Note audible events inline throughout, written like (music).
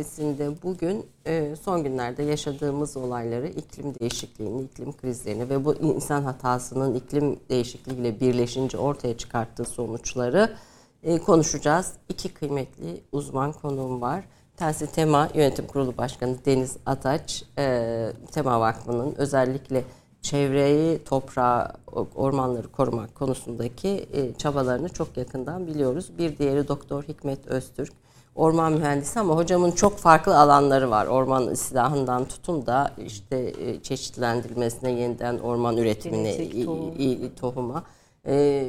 mesafesinde bugün e, son günlerde yaşadığımız olayları, iklim değişikliğini, iklim krizlerini ve bu insan hatasının iklim değişikliğiyle birleşince ortaya çıkarttığı sonuçları e, konuşacağız. İki kıymetli uzman konuğum var. Tanesi Tema Yönetim Kurulu Başkanı Deniz Ataç, e, Tema Vakfı'nın özellikle çevreyi, toprağı, ormanları korumak konusundaki e, çabalarını çok yakından biliyoruz. Bir diğeri Doktor Hikmet Öztürk, orman mühendisi ama hocamın çok farklı alanları var. Orman silahından tutun da işte e, çeşitlendirilmesine, yeniden orman üretimine, tohum. tohuma e,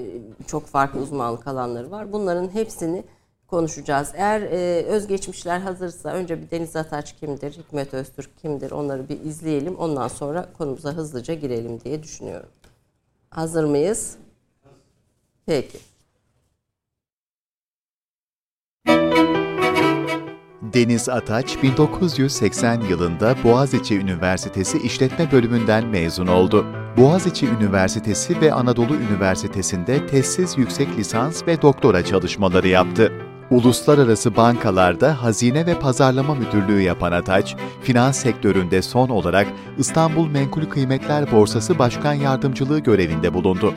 çok farklı uzmanlık alanları var. Bunların hepsini konuşacağız. Eğer e, özgeçmişler hazırsa önce bir Deniz Ataç kimdir, Hikmet Öztürk kimdir onları bir izleyelim. Ondan sonra konumuza hızlıca girelim diye düşünüyorum. Hazır mıyız? Peki. Deniz Ataç 1980 yılında Boğaziçi Üniversitesi İşletme Bölümünden mezun oldu. Boğaziçi Üniversitesi ve Anadolu Üniversitesi'nde tezsiz yüksek lisans ve doktora çalışmaları yaptı. Uluslararası bankalarda hazine ve pazarlama müdürlüğü yapan Ataç, finans sektöründe son olarak İstanbul Menkul Kıymetler Borsası Başkan Yardımcılığı görevinde bulundu.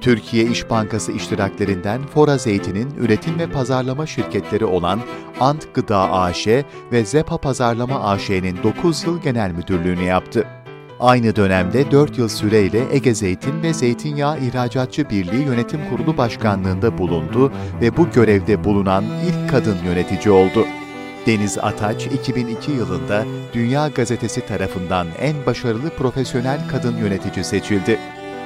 Türkiye İş Bankası iştiraklerinden Fora Zeytin'in üretim ve pazarlama şirketleri olan Ant Gıda AŞ ve Zepa Pazarlama AŞ'nin 9 yıl genel müdürlüğünü yaptı. Aynı dönemde 4 yıl süreyle Ege Zeytin ve Zeytinyağı İhracatçı Birliği Yönetim Kurulu Başkanlığında bulundu ve bu görevde bulunan ilk kadın yönetici oldu. Deniz Ataç 2002 yılında Dünya Gazetesi tarafından en başarılı profesyonel kadın yönetici seçildi.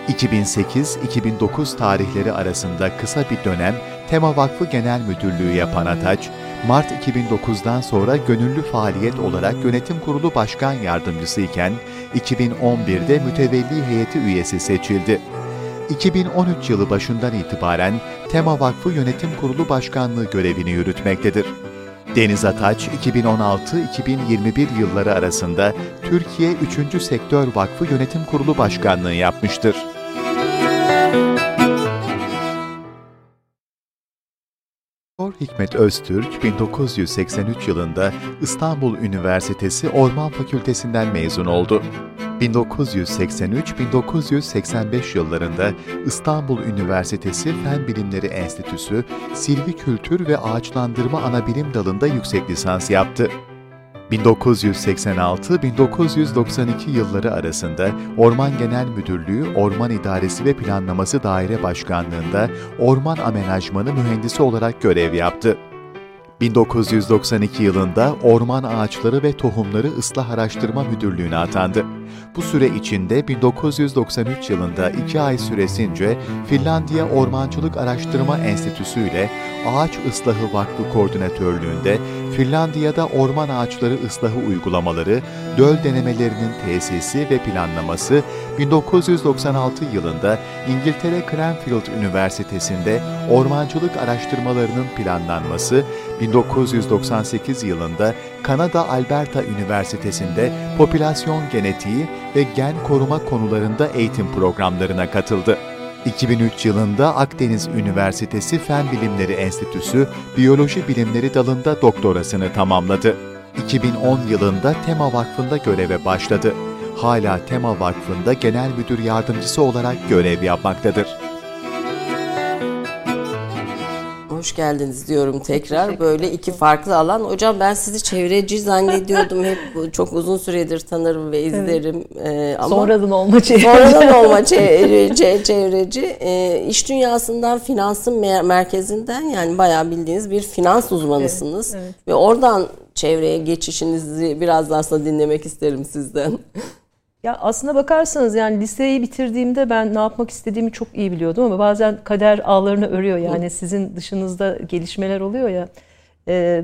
2008-2009 tarihleri arasında kısa bir dönem Tema Vakfı Genel Müdürlüğü yapan Ataç, Mart 2009'dan sonra gönüllü faaliyet olarak Yönetim Kurulu Başkan Yardımcısı iken 2011'de mütevelli heyeti üyesi seçildi. 2013 yılı başından itibaren Tema Vakfı Yönetim Kurulu Başkanlığı görevini yürütmektedir. Deniz Ataç, 2016-2021 yılları arasında Türkiye 3. Sektör Vakfı Yönetim Kurulu Başkanlığı yapmıştır. Hikmet Öztürk 1983 yılında İstanbul Üniversitesi Orman Fakültesinden mezun oldu. 1983-1985 yıllarında İstanbul Üniversitesi Fen Bilimleri Enstitüsü Silvi Kültür ve Ağaçlandırma Anabilim Dalı'nda yüksek lisans yaptı. 1986-1992 yılları arasında Orman Genel Müdürlüğü Orman İdaresi ve Planlaması Daire Başkanlığında orman amenajmanı mühendisi olarak görev yaptı. 1992 yılında Orman Ağaçları ve Tohumları Islah Araştırma Müdürlüğü'ne atandı. Bu süre içinde 1993 yılında iki ay süresince Finlandiya Ormancılık Araştırma Enstitüsü ile Ağaç Islahı Vakfı Koordinatörlüğünde Finlandiya'da orman ağaçları ıslahı uygulamaları, döl denemelerinin tesisi ve planlaması, 1996 yılında İngiltere Cranfield Üniversitesi'nde ormancılık araştırmalarının planlanması, 1998 yılında Kanada Alberta Üniversitesi'nde popülasyon genetiği ve gen koruma konularında eğitim programlarına katıldı. 2003 yılında Akdeniz Üniversitesi Fen Bilimleri Enstitüsü Biyoloji Bilimleri dalında doktorasını tamamladı. 2010 yılında Tema Vakfı'nda göreve başladı. Hala Tema Vakfı'nda genel müdür yardımcısı olarak görev yapmaktadır. Hoş geldiniz diyorum tekrar. Böyle iki farklı alan. Hocam ben sizi çevreci zannediyordum. Hep çok uzun süredir tanırım ve izlerim. Evet. Ee, ama sonradan olma çevreci. Sonradan olma (laughs) çevreci. çevreci. Ee, iş dünyasından finansın merkezinden yani bayağı bildiğiniz bir finans uzmanısınız. Evet, evet. Ve oradan çevreye geçişinizi biraz daha aslında dinlemek isterim sizden. Ya aslına bakarsanız yani liseyi bitirdiğimde ben ne yapmak istediğimi çok iyi biliyordum ama bazen kader ağlarını örüyor yani sizin dışınızda gelişmeler oluyor ya.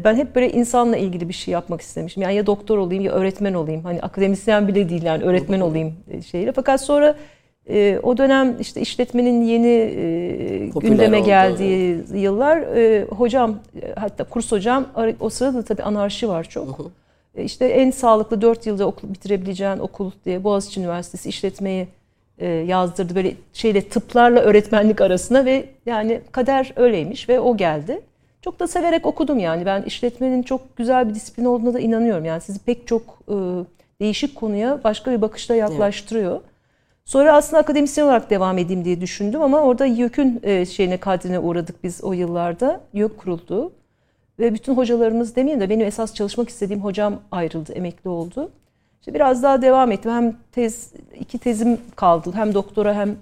Ben hep böyle insanla ilgili bir şey yapmak istemişim. Yani ya doktor olayım ya öğretmen olayım. Hani akademisyen bile değil yani öğretmen olayım şeyle. Fakat sonra e, o dönem işte işletmenin yeni e, gündeme geldiği evet. yıllar hocam hatta kurs hocam o sırada tabii anarşi var çok. E, işte en sağlıklı 4 yılda okul bitirebileceğin okul diye Boğaziçi Üniversitesi işletmeyi e, yazdırdı. Böyle şeyle tıplarla öğretmenlik arasına ve yani kader öyleymiş ve o geldi. Çok da severek okudum yani. Ben işletmenin çok güzel bir disiplin olduğuna da inanıyorum. Yani sizi pek çok e, değişik konuya başka bir bakışla yaklaştırıyor. Evet. Sonra aslında akademisyen olarak devam edeyim diye düşündüm ama orada YÖK'ün e, şeyine kadrine uğradık biz o yıllarda. YÖK kuruldu. Ve bütün hocalarımız demeyeyim de benim esas çalışmak istediğim hocam ayrıldı, emekli oldu. İşte biraz daha devam ettim. Hem tez, iki tezim kaldı. Hem doktora hem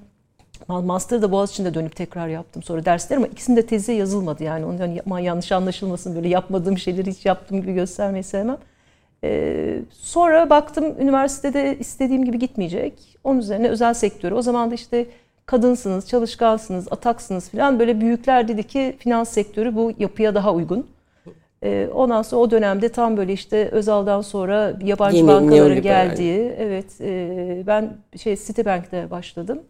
master da Boğaziçi'nde dönüp tekrar yaptım sonra dersler ama ikisinde tezi yazılmadı yani. Ondan yani yanlış anlaşılmasın böyle yapmadığım şeyleri hiç yaptığım gibi göstermeyi sevmem. Ee, sonra baktım üniversitede istediğim gibi gitmeyecek. Onun üzerine özel sektörü. O zaman da işte kadınsınız, çalışkansınız, ataksınız falan böyle büyükler dedi ki finans sektörü bu yapıya daha uygun. Ee, ondan sonra o dönemde tam böyle işte Özal'dan sonra yabancı Yeni, bankaların geldiği, evet e, ben şey Citibank'te başladım.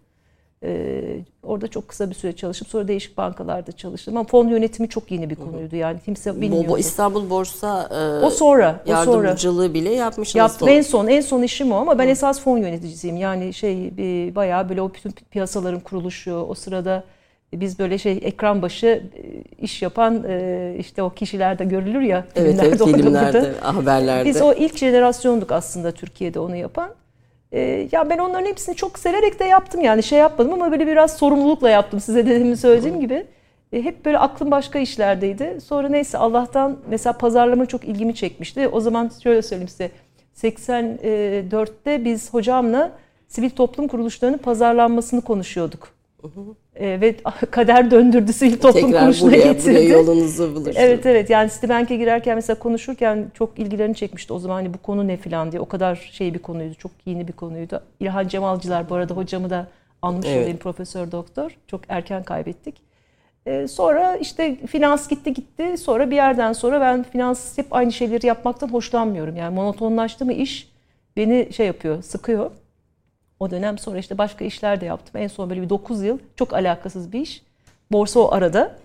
Ee, orada çok kısa bir süre çalışıp sonra değişik bankalarda çalıştım. Ama fon yönetimi çok yeni bir konuydu. Yani kimse bilmiyordu. Bu İstanbul Borsa e, o sonra, o yardımcılığı sonra. bile yapmışsınız. Yaptım en son en son işim o ama ben Hı. esas fon yöneticisiyim. Yani şey bir, bayağı böyle o bütün piyasaların kuruluşu o sırada biz böyle şey ekran başı e, iş yapan e, işte o kişilerde görülür ya. Evet, evet filmlerde, haberlerde. Biz o ilk jenerasyonduk aslında Türkiye'de onu yapan. E, ya ben onların hepsini çok severek de yaptım yani şey yapmadım ama böyle biraz sorumlulukla yaptım size dediğimi söylediğim gibi. hep böyle aklım başka işlerdeydi. Sonra neyse Allah'tan mesela pazarlama çok ilgimi çekmişti. O zaman şöyle söyleyeyim size. 84'te biz hocamla sivil toplum kuruluşlarının pazarlanmasını konuşuyorduk. E, ve kader döndürdü sivil toplum Tekrar kuruluşuna buraya, getirdi. Buraya yolunuzu buluştu. Evet evet yani Citibank'e girerken mesela konuşurken çok ilgilerini çekmişti o zaman hani bu konu ne falan diye. O kadar şey bir konuydu çok yeni bir konuydu. İlhan Cemalcılar bu arada hocamı da anmış evet. olayım profesör doktor. Çok erken kaybettik. Ee, sonra işte finans gitti gitti. Sonra bir yerden sonra ben finans hep aynı şeyleri yapmaktan hoşlanmıyorum. Yani monotonlaştı mı iş beni şey yapıyor, sıkıyor. O dönem sonra işte başka işler de yaptım. En son böyle bir 9 yıl çok alakasız bir iş. Borsa o arada.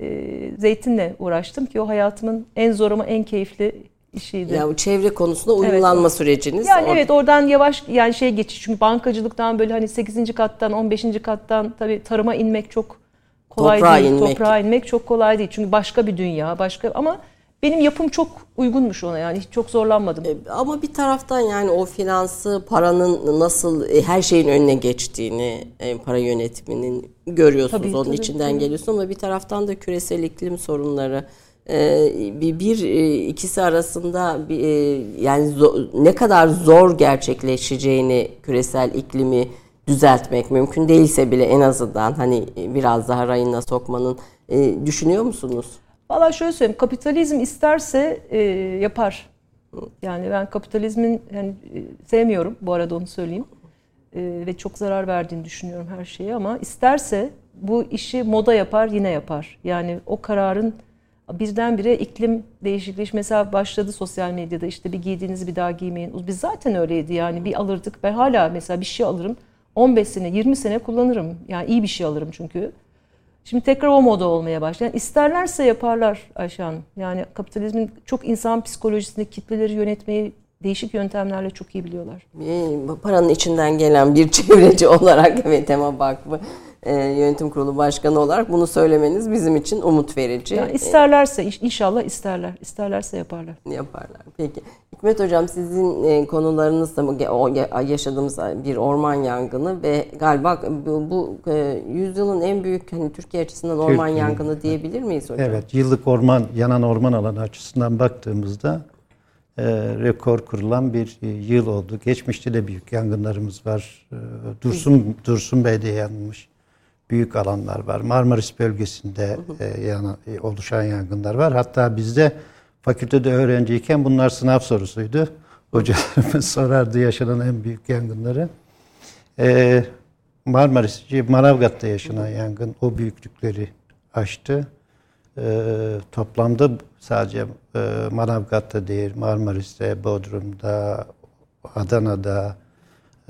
E, zeytinle uğraştım ki o hayatımın en zor ama en keyifli işiydi. Yani çevre konusunda uyumlanma evet. süreciniz. Yani or- evet oradan yavaş yani şey geçiş çünkü bankacılıktan böyle hani 8. kattan 15. kattan tabii tarıma inmek çok kolay toprağa değil. Inmek. Toprağa inmek çok kolay değil. Çünkü başka bir dünya, başka ama benim yapım çok uygunmuş ona yani hiç çok zorlanmadım. E, ama bir taraftan yani o finansı paranın nasıl e, her şeyin önüne geçtiğini e, para yönetiminin görüyorsunuz tabii, onun tabii, içinden tabii. geliyorsun ama bir taraftan da küresel iklim sorunları bir, bir ikisi arasında bir, yani ne kadar zor gerçekleşeceğini küresel iklimi düzeltmek mümkün değilse bile en azından hani biraz daha rayına sokmanın düşünüyor musunuz? Valla şöyle söyleyeyim, kapitalizm isterse e, yapar. Yani ben kapitalizmin yani e, sevmiyorum bu arada onu söyleyeyim. E, ve çok zarar verdiğini düşünüyorum her şeye ama isterse bu işi moda yapar yine yapar. Yani o kararın birdenbire iklim değişikliği mesela başladı sosyal medyada işte bir giydiğinizi bir daha giymeyin. Biz zaten öyleydi yani bir alırdık. Ben hala mesela bir şey alırım 15 sene 20 sene kullanırım. Yani iyi bir şey alırım çünkü. Şimdi tekrar o moda olmaya başladı. Yani isterlerse yaparlar Ayşe. Yani kapitalizmin çok insan psikolojisinde kitleleri yönetmeyi değişik yöntemlerle çok iyi biliyorlar. Paranın içinden gelen bir (laughs) çevreci olarak evet Tema Vakfı e, Yönetim Kurulu Başkanı olarak bunu söylemeniz bizim için umut verici. Yani isterlerse inşallah isterler. İsterlerse yaparlar. Yaparlar. Peki. Hikmet Hocam sizin e, konularınız da yaşadığımız bir orman yangını ve galiba bu, bu e, yüzyılın en büyük hani Türkiye açısından orman Türkiye, yangını diyebilir miyiz hocam? Evet. Yıllık orman yanan orman alanı açısından baktığımızda e, rekor kurulan bir e, yıl oldu. Geçmişte de büyük yangınlarımız var. E, Dursun Dursun Bey'de yanmış büyük alanlar var. Marmaris bölgesinde e, yana, e, oluşan yangınlar var. Hatta bizde fakültede öğrenciyken bunlar sınav sorusuydu. Hocalarımız (laughs) sorardı yaşanan en büyük yangınları. E, Marmaris, Manavgat'ta yaşanan yangın o büyüklükleri aştı. E, toplamda sadece e, Manavgat'ta değil, Marmaris'te, Bodrum'da, Adana'da,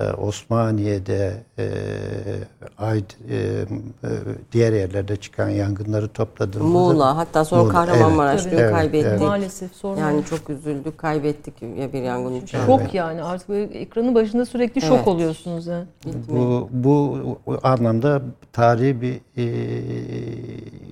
Osmaniye'de, e, Ayd, e, e, diğer yerlerde çıkan yangınları topladığımızda... Muğla, hatta sonra Muğla, Kahramanmaraş evet, evet, kaybettik. Evet. Maalesef sonra. Yani çok üzüldük, kaybettik ya bir yangın uçağı. Şok evet. yani artık böyle ekranın başında sürekli şok evet. oluyorsunuz yani. Bu, bu, anlamda tarihi bir e,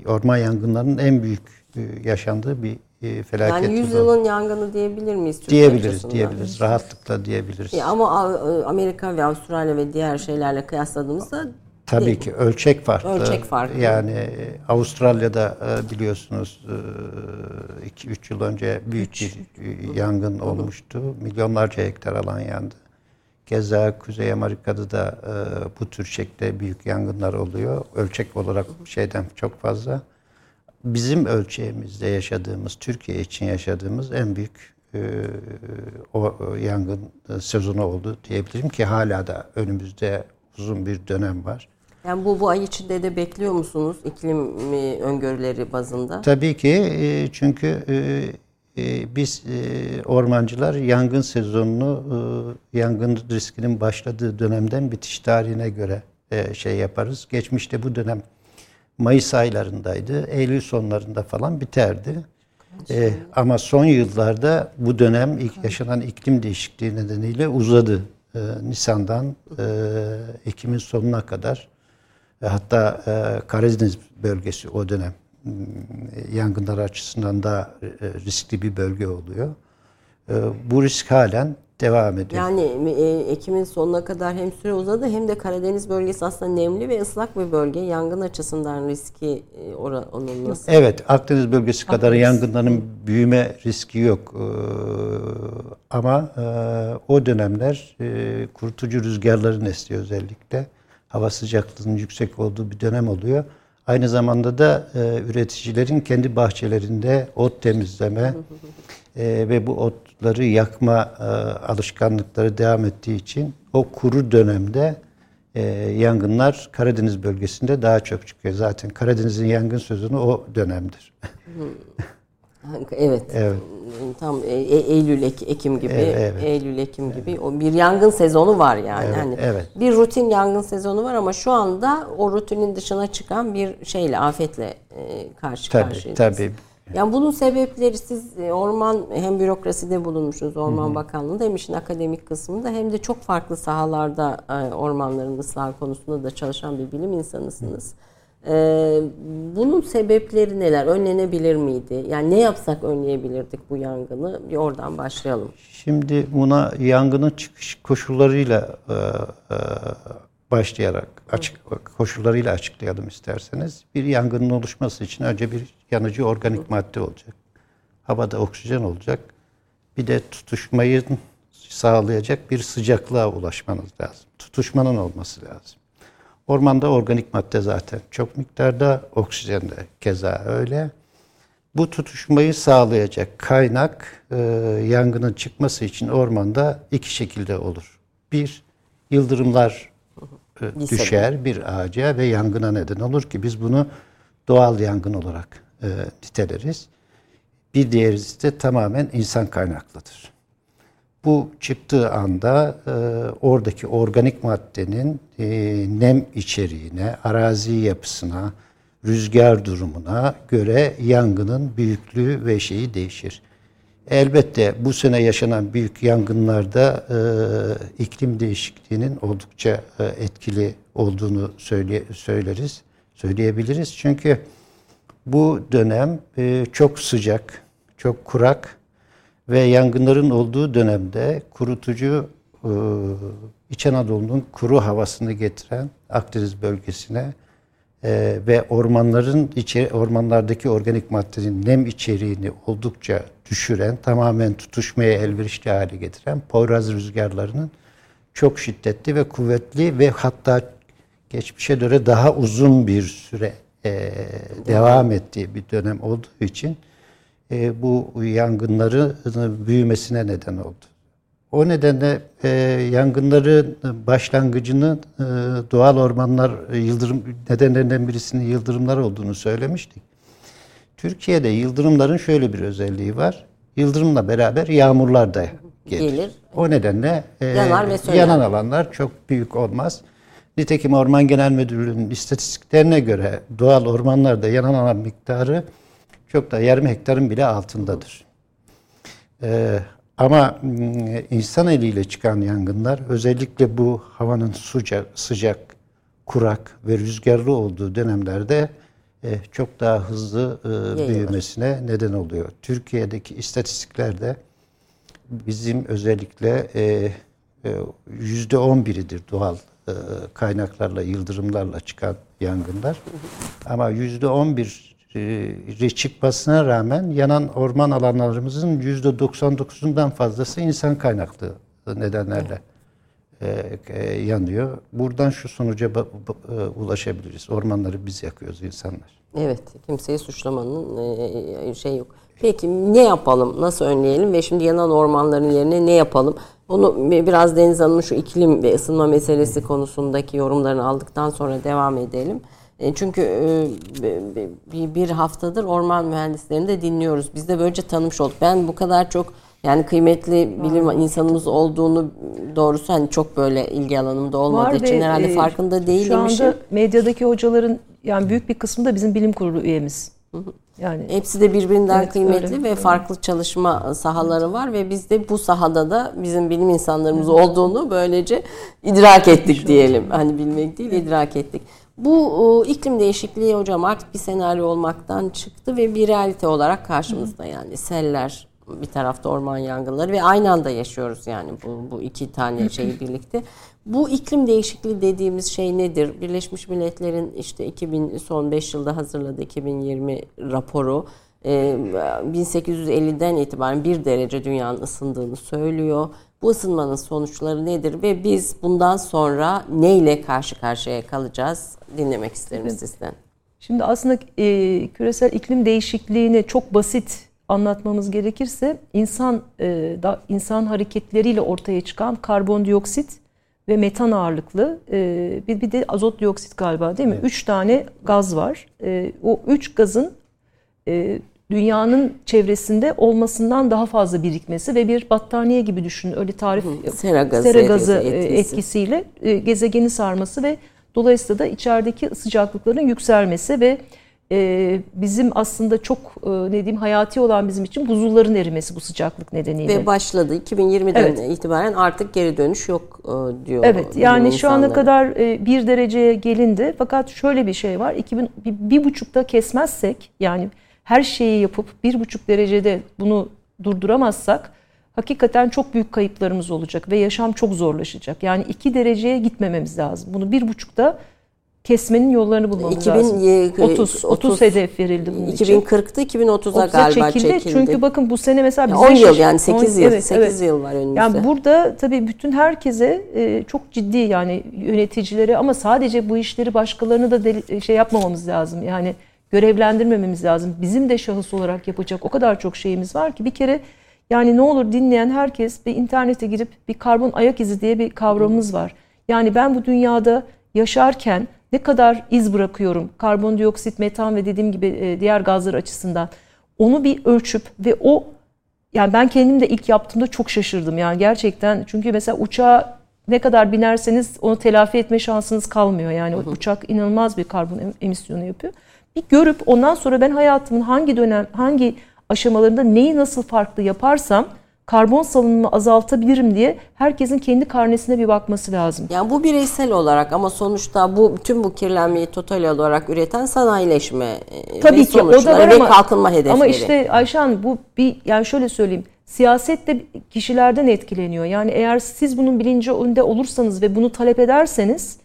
orman yangınlarının en büyük e, yaşandığı bir e, felaket. Yani yılı. yüzyılın yangını diyebilir miyiz? Türkiye diyebiliriz, açısından? diyebiliriz. Rahatlıkla diyebiliriz. Ya ama A- Amerika ve Avustralya ve diğer şeylerle kıyasladığımızda Tabii değil. ki ölçek farklı. Ölçek farklı. Yani e, Avustralya'da e, biliyorsunuz 2-3 yıl önce büyük bir e, yangın olmuştu. Milyonlarca hektar alan yandı. Keza Kuzey Amerika'da da e, bu tür şekilde büyük yangınlar oluyor. Ölçek olarak şeyden çok fazla. Bizim ölçeğimizde yaşadığımız, Türkiye için yaşadığımız en büyük e, o o yangın e, sezonu oldu diyebilirim ki hala da önümüzde uzun bir dönem var. Yani bu bu ay içinde de bekliyor musunuz iklim e, öngörüleri bazında? Tabii ki e, çünkü e, e, biz e, ormancılar yangın sezonunu e, yangın riskinin başladığı dönemden bitiş tarihine göre e, şey yaparız. Geçmişte bu dönem Mayıs aylarındaydı. Eylül sonlarında falan biterdi. E, ama son yıllarda bu dönem ilk yaşanan iklim değişikliği nedeniyle uzadı. E, Nisan'dan e, Ekim'in sonuna kadar e, Hatta e, Karadeniz bölgesi o dönem m, yangınlar açısından da e, riskli bir bölge oluyor. E, Bu risk halen devam ediyor. Yani e, Ekim'in sonuna kadar hem süre uzadı hem de Karadeniz bölgesi aslında nemli ve ıslak bir bölge. Yangın açısından riski e, ora, onun nasıl? Evet, Akdeniz bölgesi kadar yangınların büyüme riski yok. Ee, ama e, o dönemler e, kurutucu rüzgarların estiyor özellikle. Hava sıcaklığının yüksek olduğu bir dönem oluyor. Aynı zamanda da e, üreticilerin kendi bahçelerinde ot temizleme e, ve bu otları yakma e, alışkanlıkları devam ettiği için o kuru dönemde e, yangınlar Karadeniz bölgesinde daha çok çıkıyor. Zaten Karadeniz'in yangın sezonu o dönemdir. (laughs) Evet. Evet. Tam e, e- Eylül Ek- Ekim gibi Evet, evet. Eylül Ekim gibi o bir yangın sezonu var yani. Evet, hani evet. bir rutin yangın sezonu var ama şu anda o rutinin dışına çıkan bir şeyle afetle e, karşı Tabii, karşıyayız. tabii. Yani bunun sebepleri siz e, orman hem bürokraside bulunmuşsunuz Orman Bakanlığı'nda hem işin akademik kısmında hem de çok farklı sahalarda e, ormanların ıslahı konusunda da çalışan bir bilim insanısınız. E, bunun sebepleri neler? Önlenebilir miydi? Yani ne yapsak önleyebilirdik bu yangını? Bir oradan başlayalım. Şimdi buna yangının çıkış koşullarıyla e, e, başlayarak açık koşullarıyla açıklayalım isterseniz. Bir yangının oluşması için önce bir yanıcı organik madde olacak. Havada oksijen olacak. Bir de tutuşmayı sağlayacak bir sıcaklığa ulaşmanız lazım. Tutuşmanın olması lazım. Ormanda organik madde zaten çok miktarda, oksijen de keza öyle. Bu tutuşmayı sağlayacak kaynak e, yangının çıkması için ormanda iki şekilde olur. Bir, yıldırımlar Bir düşer bir ağaca ve yangına neden olur ki biz bunu doğal yangın olarak e, niteleriz. Bir diğeri ise tamamen insan kaynaklıdır. Bu çıktığı anda e, oradaki organik maddenin e, nem içeriğine, arazi yapısına, rüzgar durumuna göre yangının büyüklüğü ve şeyi değişir. Elbette bu sene yaşanan büyük yangınlarda e, iklim değişikliğinin oldukça e, etkili olduğunu söyle, söyleriz, söyleyebiliriz. Çünkü bu dönem e, çok sıcak, çok kurak ve yangınların olduğu dönemde kurutucu e, İç Anadolu'nun kuru havasını getiren Akdeniz bölgesine e, ve ormanların içi, ormanlardaki organik maddenin nem içeriğini oldukça düşüren, tamamen tutuşmaya elverişli hale getiren Poyraz rüzgarlarının çok şiddetli ve kuvvetli ve hatta geçmişe göre daha uzun bir süre e, devam ettiği bir dönem olduğu için e, bu yangınların büyümesine neden oldu. O nedenle e, yangınların başlangıcını e, doğal ormanlar e, yıldırım nedenlerinden birisinin yıldırımlar olduğunu söylemiştik. Türkiye'de yıldırımların şöyle bir özelliği var. Yıldırımla beraber yağmurlar da gelir. Gelir. O nedenle e, Yanar ve söner. yanan alanlar çok büyük olmaz. Nitekim Orman Genel Müdürlüğü'nün istatistiklerine göre doğal ormanlarda yanan alan miktarı çok da yarım hektarın bile altındadır. Ee, ama mm, insan eliyle çıkan yangınlar özellikle bu havanın sıcak, sıcak kurak ve rüzgarlı olduğu dönemlerde çok daha hızlı e, büyümesine neden oluyor. Türkiye'deki istatistiklerde bizim özellikle e, yüzde on biridir doğal kaynaklarla, yıldırımlarla çıkan yangınlar. Ama yüzde on bir çıkmasına rağmen yanan orman alanlarımızın yüzde 99'undan fazlası insan kaynaklı nedenlerle yanıyor. Buradan şu sonuca ulaşabiliriz. Ormanları biz yakıyoruz insanlar. Evet, kimseyi suçlamanın şey yok. Peki ne yapalım, nasıl önleyelim ve şimdi yanan ormanların yerine ne yapalım? Onu biraz Deniz Hanım'ın şu iklim ve ısınma meselesi konusundaki yorumlarını aldıktan sonra devam edelim. E, çünkü e, bir haftadır orman mühendislerini de dinliyoruz. Biz de böylece tanımış olduk. Ben bu kadar çok yani kıymetli bilim insanımız olduğunu doğrusu hani çok böyle ilgi alanımda olmadığı Var için herhalde e, farkında değilim. Şu anda medyadaki hocaların yani büyük bir kısmı da bizim bilim kurulu üyemiz. Yani hepsi de birbirinden evet, kıymetli öyle, ve öyle. farklı çalışma sahaları var ve biz de bu sahada da bizim bilim insanlarımız evet. olduğunu böylece idrak ettik diyelim. Hani bilmek değil idrak ettik. Bu iklim değişikliği hocam artık bir senaryo olmaktan çıktı ve bir realite olarak karşımızda yani seller bir tarafta orman yangınları ve aynı anda yaşıyoruz yani bu, bu iki tane şeyi birlikte. Bu iklim değişikliği dediğimiz şey nedir? Birleşmiş Milletler'in işte 2000 son 5 yılda hazırladığı 2020 raporu 1850'den itibaren bir derece dünyanın ısındığını söylüyor. Bu ısınmanın sonuçları nedir ve biz bundan sonra neyle karşı karşıya kalacağız dinlemek isterim sizden. Şimdi aslında e, küresel iklim değişikliğini çok basit anlatmamız gerekirse insan e, da, insan hareketleriyle ortaya çıkan karbondioksit ve metan ağırlıklı e, bir, bir de azot dioksit galiba değil mi? Evet. Üç tane gaz var. E, o üç gazın e, dünyanın çevresinde olmasından daha fazla birikmesi ve bir battaniye gibi düşünün. Öyle tarif Hı, sera gazı, sera gazı etkisi. etkisiyle e, gezegeni sarması ve dolayısıyla da içerideki sıcaklıkların yükselmesi ve e, bizim aslında çok e, ne diyeyim hayati olan bizim için buzulların erimesi bu sıcaklık nedeniyle. Ve başladı 2020'den evet. itibaren artık geri dönüş yok e, diyor. Evet yani şu ana kadar e, bir dereceye gelindi fakat şöyle bir şey var 2000 bir, bir buçukta kesmezsek yani her şeyi yapıp bir buçuk derecede bunu durduramazsak hakikaten çok büyük kayıplarımız olacak ve yaşam çok zorlaşacak. Yani iki dereceye gitmememiz lazım. Bunu bir buçukta kesmenin yollarını bulmamız 2000, lazım. 30, 30, 30 hedef verildi bunun 2040'ta 2040'ta galiba çekildi. çekildi. Çünkü bakın bu sene mesela bizde 10 yıl yani 8 10, yıl evet, 8 evet. yıl var önümüzde. Yani burada tabii bütün herkese e, çok ciddi yani yöneticilere ama sadece bu işleri başkalarını da deli, şey yapmamamız lazım. Yani görevlendirmememiz lazım. Bizim de şahıs olarak yapacak o kadar çok şeyimiz var ki bir kere yani ne olur dinleyen herkes bir internete girip bir karbon ayak izi diye bir kavramımız var. Yani ben bu dünyada yaşarken ne kadar iz bırakıyorum karbondioksit, metan ve dediğim gibi e, diğer gazlar açısından onu bir ölçüp ve o yani ben kendim de ilk yaptığımda çok şaşırdım yani gerçekten çünkü mesela uçağa ne kadar binerseniz onu telafi etme şansınız kalmıyor yani hı hı. uçak inanılmaz bir karbon emisyonu yapıyor. Bir görüp ondan sonra ben hayatımın hangi dönem hangi aşamalarında neyi nasıl farklı yaparsam karbon salınımı azaltabilirim diye herkesin kendi karnesine bir bakması lazım. Yani bu bireysel olarak ama sonuçta bu tüm bu kirlenmeyi total olarak üreten sanayileşme e, Tabii ve ki, o da var ve ama, kalkınma hedefleri. Ama işte Ayşe bu bir yani şöyle söyleyeyim. Siyaset de kişilerden etkileniyor. Yani eğer siz bunun bilincinde olursanız ve bunu talep ederseniz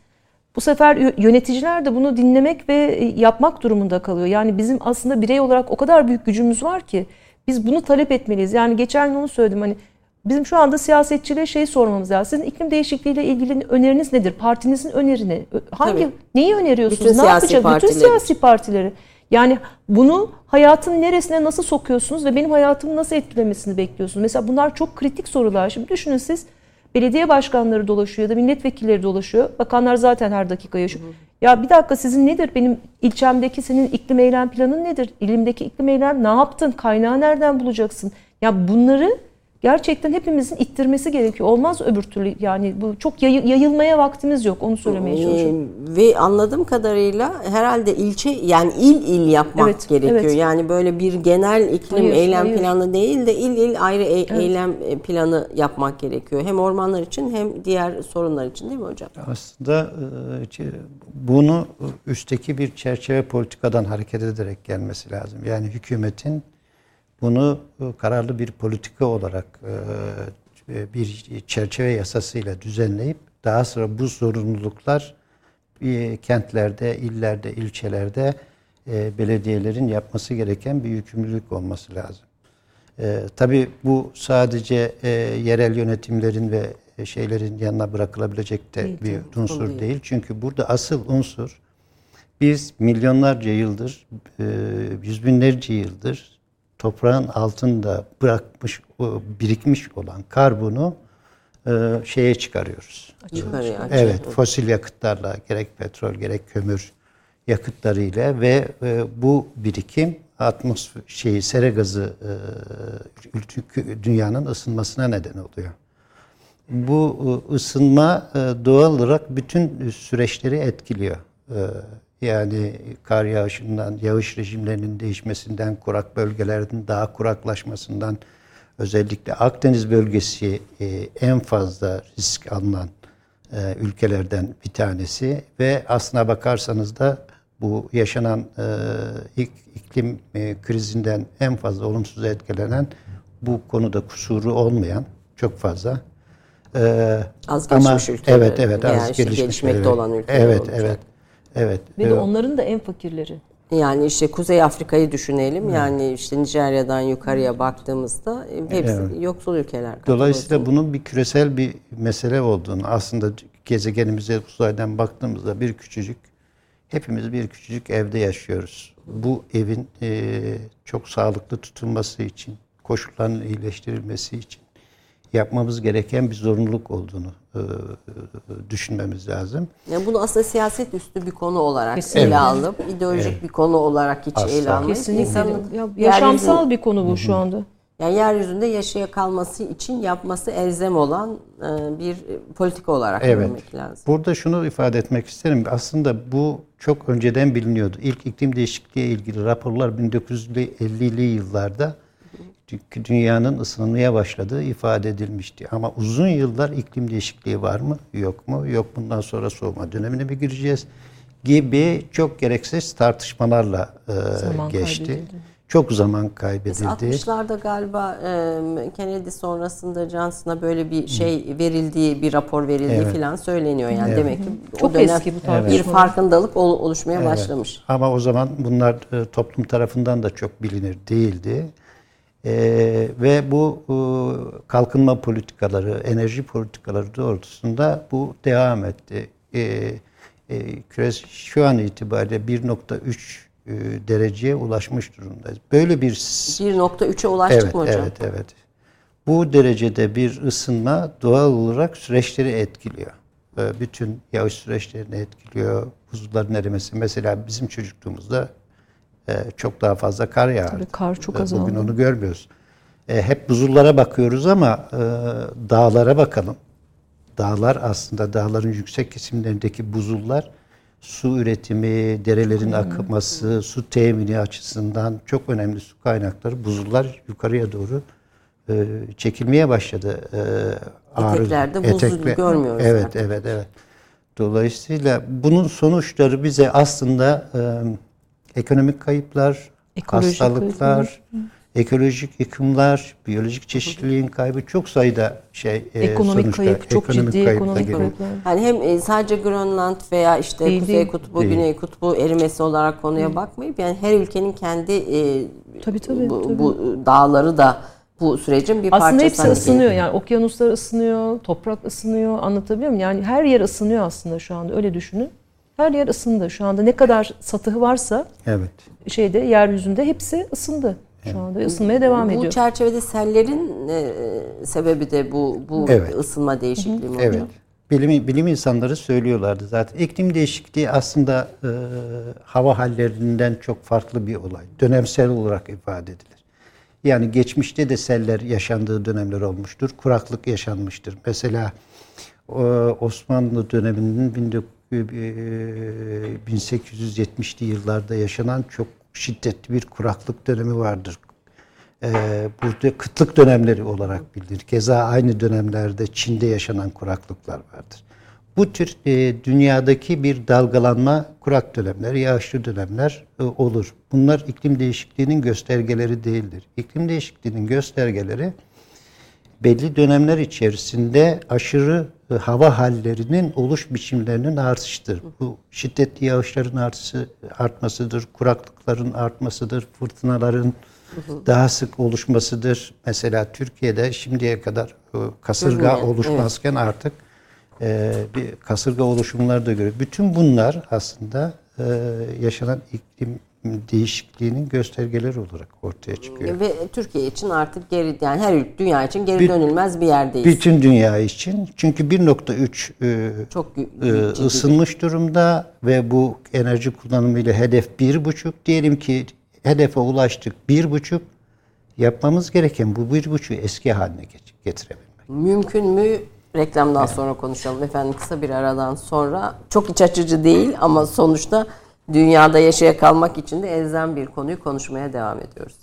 bu sefer yöneticiler de bunu dinlemek ve e, yapmak durumunda kalıyor. Yani bizim aslında birey olarak o kadar büyük gücümüz var ki biz bunu talep etmeliyiz. Yani geçen gün onu söyledim hani bizim şu anda siyasetçilere şey sormamız lazım. Sizin iklim değişikliğiyle ilgili öneriniz nedir? Partinizin önerini hangi Tabii. neyi öneriyorsunuz? Bütün ne yapacak? Partileri. Bütün siyasi partileri. Yani bunu hayatın neresine nasıl sokuyorsunuz ve benim hayatımı nasıl etkilemesini bekliyorsunuz? Mesela bunlar çok kritik sorular. Şimdi düşünün siz belediye başkanları dolaşıyor ya da milletvekilleri dolaşıyor. Bakanlar zaten her dakika yaşıyor. Hı hı. Ya bir dakika sizin nedir? Benim ilçemdeki senin iklim eylem planın nedir? İlimdeki iklim eylem ne yaptın? Kaynağı nereden bulacaksın? Ya bunları gerçekten hepimizin ittirmesi gerekiyor. Olmaz öbür türlü yani bu çok yayı- yayılmaya vaktimiz yok onu söylemeye çalışıyorum. Ee, ve anladığım kadarıyla herhalde ilçe yani il il yapmak Evet, gerekiyor. evet. Yani böyle bir genel iklim Hayır, eylem hayır. planı değil de il il ayrı e- eylem planı yapmak gerekiyor. Hem ormanlar için hem diğer sorunlar için değil mi hocam? Aslında e, bunu üstteki bir çerçeve politikadan hareket ederek gelmesi lazım. Yani hükümetin bunu e, kararlı bir politika olarak e, bir çerçeve yasasıyla düzenleyip daha sonra bu zorunluluklar e, kentlerde, illerde, ilçelerde e, belediyelerin yapması gereken bir yükümlülük olması lazım. E, tabii bu sadece e, yerel yönetimlerin ve e, şeylerin yanına bırakılabilecek de bir unsur değil. değil. Çünkü burada asıl unsur biz milyonlarca yıldır, e, yüz binlerce yıldır toprağın altında bırakmış, birikmiş olan karbonu e, şeye çıkarıyoruz. Yukarıya açıyor. Evet, fosil yakıtlarla gerek petrol gerek kömür yakıtlarıyla ve e, bu birikim atmosfer şeyi sera gazı e, dünyanın ısınmasına neden oluyor. Bu ısınma doğal olarak bütün süreçleri etkiliyor. Yani kar yağışından, yağış rejimlerinin değişmesinden, kurak bölgelerin daha kuraklaşmasından, özellikle Akdeniz bölgesi e, en fazla risk alınan e, ülkelerden bir tanesi ve aslına bakarsanız da bu yaşanan e, ilk iklim e, krizinden en fazla olumsuz etkilenen bu konuda kusuru olmayan çok fazla. E, Az gelişmiş ülkeler Evet evet az gelişmiş gelişmekte ülkeler. olan ülkeler Evet olacak. evet. Evet. Ve de E, onların da en fakirleri. Yani işte Kuzey Afrika'yı düşünelim. Yani işte Nijerya'dan yukarıya baktığımızda e, hepsi yoksul ülkeler. Dolayısıyla bunun bir küresel bir mesele olduğunu aslında gezegenimize uzaydan baktığımızda bir küçücük hepimiz bir küçücük evde yaşıyoruz. Bu evin e, çok sağlıklı tutulması için, koşulların iyileştirilmesi için yapmamız gereken bir zorunluluk olduğunu e, e, düşünmemiz lazım. Yani bunu aslında siyaset üstü bir konu olarak Kesinlikle. ele alıp ideolojik bir konu olarak hiç Asla. ele almayıp Kesinlikle. insanın Ya, yaşamsal bir konu bu şu anda. yani yeryüzünde yaşaya kalması için yapması elzem olan e, bir politika olarak Evet. görmek lazım. Burada şunu ifade etmek isterim. Aslında bu çok önceden biliniyordu. İlk iklim değişikliği ilgili raporlar 1950'li yıllarda dünyanın ısınmaya başladığı ifade edilmişti. Ama uzun yıllar iklim değişikliği var mı? Yok mu? Yok bundan sonra soğuma dönemine mi gireceğiz? Gibi çok gereksiz tartışmalarla e, Zaman geçti. kaybedildi. Çok zaman kaybedildi. 60'larda galiba e, Kennedy sonrasında Johnson'a böyle bir şey verildiği, bir rapor verildiği Evet. falan söyleniyor. Yani Evet. demek ki o Çok dönem eski bu bir tartışmalar. farkındalık ol- oluşmaya Evet. başlamış. Ama o zaman bunlar e, toplum tarafından da çok bilinir değildi. E, ve bu e, kalkınma politikaları, enerji politikaları doğrultusunda bu devam etti. E, e, küres şu an itibariyle 1.3 e, dereceye ulaşmış durumdayız. Böyle bir 1.3'e ulaştık evet, mı hocam? Evet, evet. Bu derecede bir ısınma doğal olarak süreçleri etkiliyor. Ee, Bütün yağış süreçlerini etkiliyor. Buzulların erimesi. Mesela bizim çocukluğumuzda e, çok daha fazla kar yağardı. Tabii kar çok Ee, azaldı. Bugün onu görmüyoruz. E, Hep buzullara bakıyoruz ama e, dağlara bakalım. Dağlar aslında dağların yüksek kesimlerindeki buzullar su üretimi, derelerin akması, su temini açısından çok önemli su kaynakları. Buzullar yukarıya doğru e, çekilmeye başladı. E, Eteklerde buz görmüyoruz Evet, artık. evet, evet. Dolayısıyla bunun sonuçları bize aslında e, ekonomik kayıplar, Ekolojik hastalıklar, ekolojik yıkımlar, biyolojik çeşitliliğin kaybı çok sayıda şey e, Ekonomik sonuçta kayıp, çok ekonomik ciddi ekonomik kayıplar. Yani hem e, sadece Grönland veya işte Değil, Kuzey değil. Kutbu, Değil. Güney Kutbu erimesi olarak konuya bakmayıp yani her ülkenin kendi e, Tabii, tabii, bu, tabii. bu dağları da bu sürecin bir Aslında parçası. hepsi Hani ısınıyor yani okyanuslar ısınıyor, toprak ısınıyor anlatabiliyor muyum? Yani her yer ısınıyor aslında şu anda öyle düşünün. Her yer ısındı şu anda ne kadar satıhı varsa Evet. şeyde yeryüzünde hepsi ısındı. Şu anda ısınmaya devam Bu ediyor. çerçevede sellerin e, sebebi de bu bu Evet. ısınma değişikliği mi Evet. Bilim, bilim insanları söylüyorlardı zaten. İklim değişikliği aslında e, hava hallerinden çok farklı bir olay. Dönemsel olarak ifade edilir. Yani geçmişte de seller yaşandığı dönemler olmuştur. Kuraklık yaşanmıştır. Mesela Osmanlı döneminin 1870'li yıllarda yaşanan çok şiddetli bir kuraklık dönemi vardır. Burada kıtlık dönemleri olarak bilinir. Keza aynı dönemlerde Çin'de yaşanan kuraklıklar vardır. Bu tür e, dünyadaki bir dalgalanma kurak dönemler, yağışlı dönemler e, olur. Bunlar iklim değişikliğinin göstergeleri değildir. İklim değişikliğinin göstergeleri belli dönemler içerisinde aşırı e, hava hallerinin oluş biçimlerinin artışıdır. Bu şiddetli yağışların artışı, artmasıdır, kuraklıkların artmasıdır, fırtınaların daha sık oluşmasıdır. Mesela Türkiye'de şimdiye kadar e, kasırga oluşmazken artık e, bir kasırga oluşumları da görüyoruz. Bütün bunlar aslında e, yaşanan iklim değişikliğinin göstergeleri olarak ortaya çıkıyor. Ve Türkiye için artık geri yani her dünya için geri dönülmez bir yerdeyiz. Bütün dünya için. Çünkü 1.3 e, çok e, ısınmış durumda ve bu enerji kullanımıyla hedef 1.5 diyelim ki hedefe ulaştık 1.5 yapmamız gereken bu 1.5'ü eski haline getirebilmek. Mümkün mü Reklamdan sonra konuşalım efendim kısa bir aradan sonra. Çok iç açıcı değil ama sonuçta dünyada yaşaya kalmak için de elzem bir konuyu konuşmaya devam ediyoruz.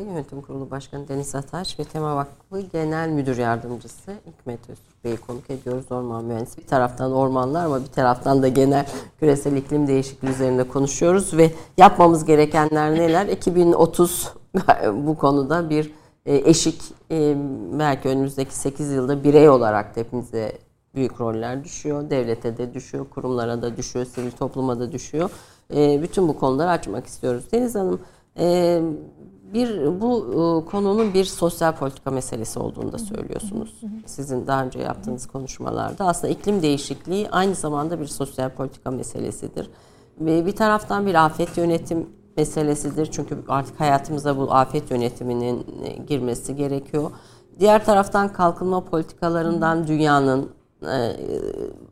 Yönetim Kurulu Başkanı Deniz Ataş ve Tema Vakfı Genel Müdür Yardımcısı Hikmet Öztürk Bey'i konuk ediyoruz. Orman mühendisi. Bir taraftan ormanlar ama bir taraftan da genel küresel iklim değişikliği üzerinde konuşuyoruz ve yapmamız gerekenler neler? 2030 (laughs) bu konuda bir e, eşik e, belki önümüzdeki 8 yılda birey olarak hepimize büyük roller düşüyor. Devlete de düşüyor, kurumlara da düşüyor, sivil topluma da düşüyor. E, bütün bu konuları açmak istiyoruz. Deniz Hanım, bir bu konunun bir sosyal politika meselesi olduğunu da söylüyorsunuz. Sizin daha önce yaptığınız konuşmalarda aslında iklim değişikliği aynı zamanda bir sosyal politika meselesidir. Ve bir taraftan bir afet yönetim meselesidir. Çünkü artık hayatımıza bu afet yönetiminin e, girmesi gerekiyor. Diğer taraftan kalkınma politikalarından dünyanın e,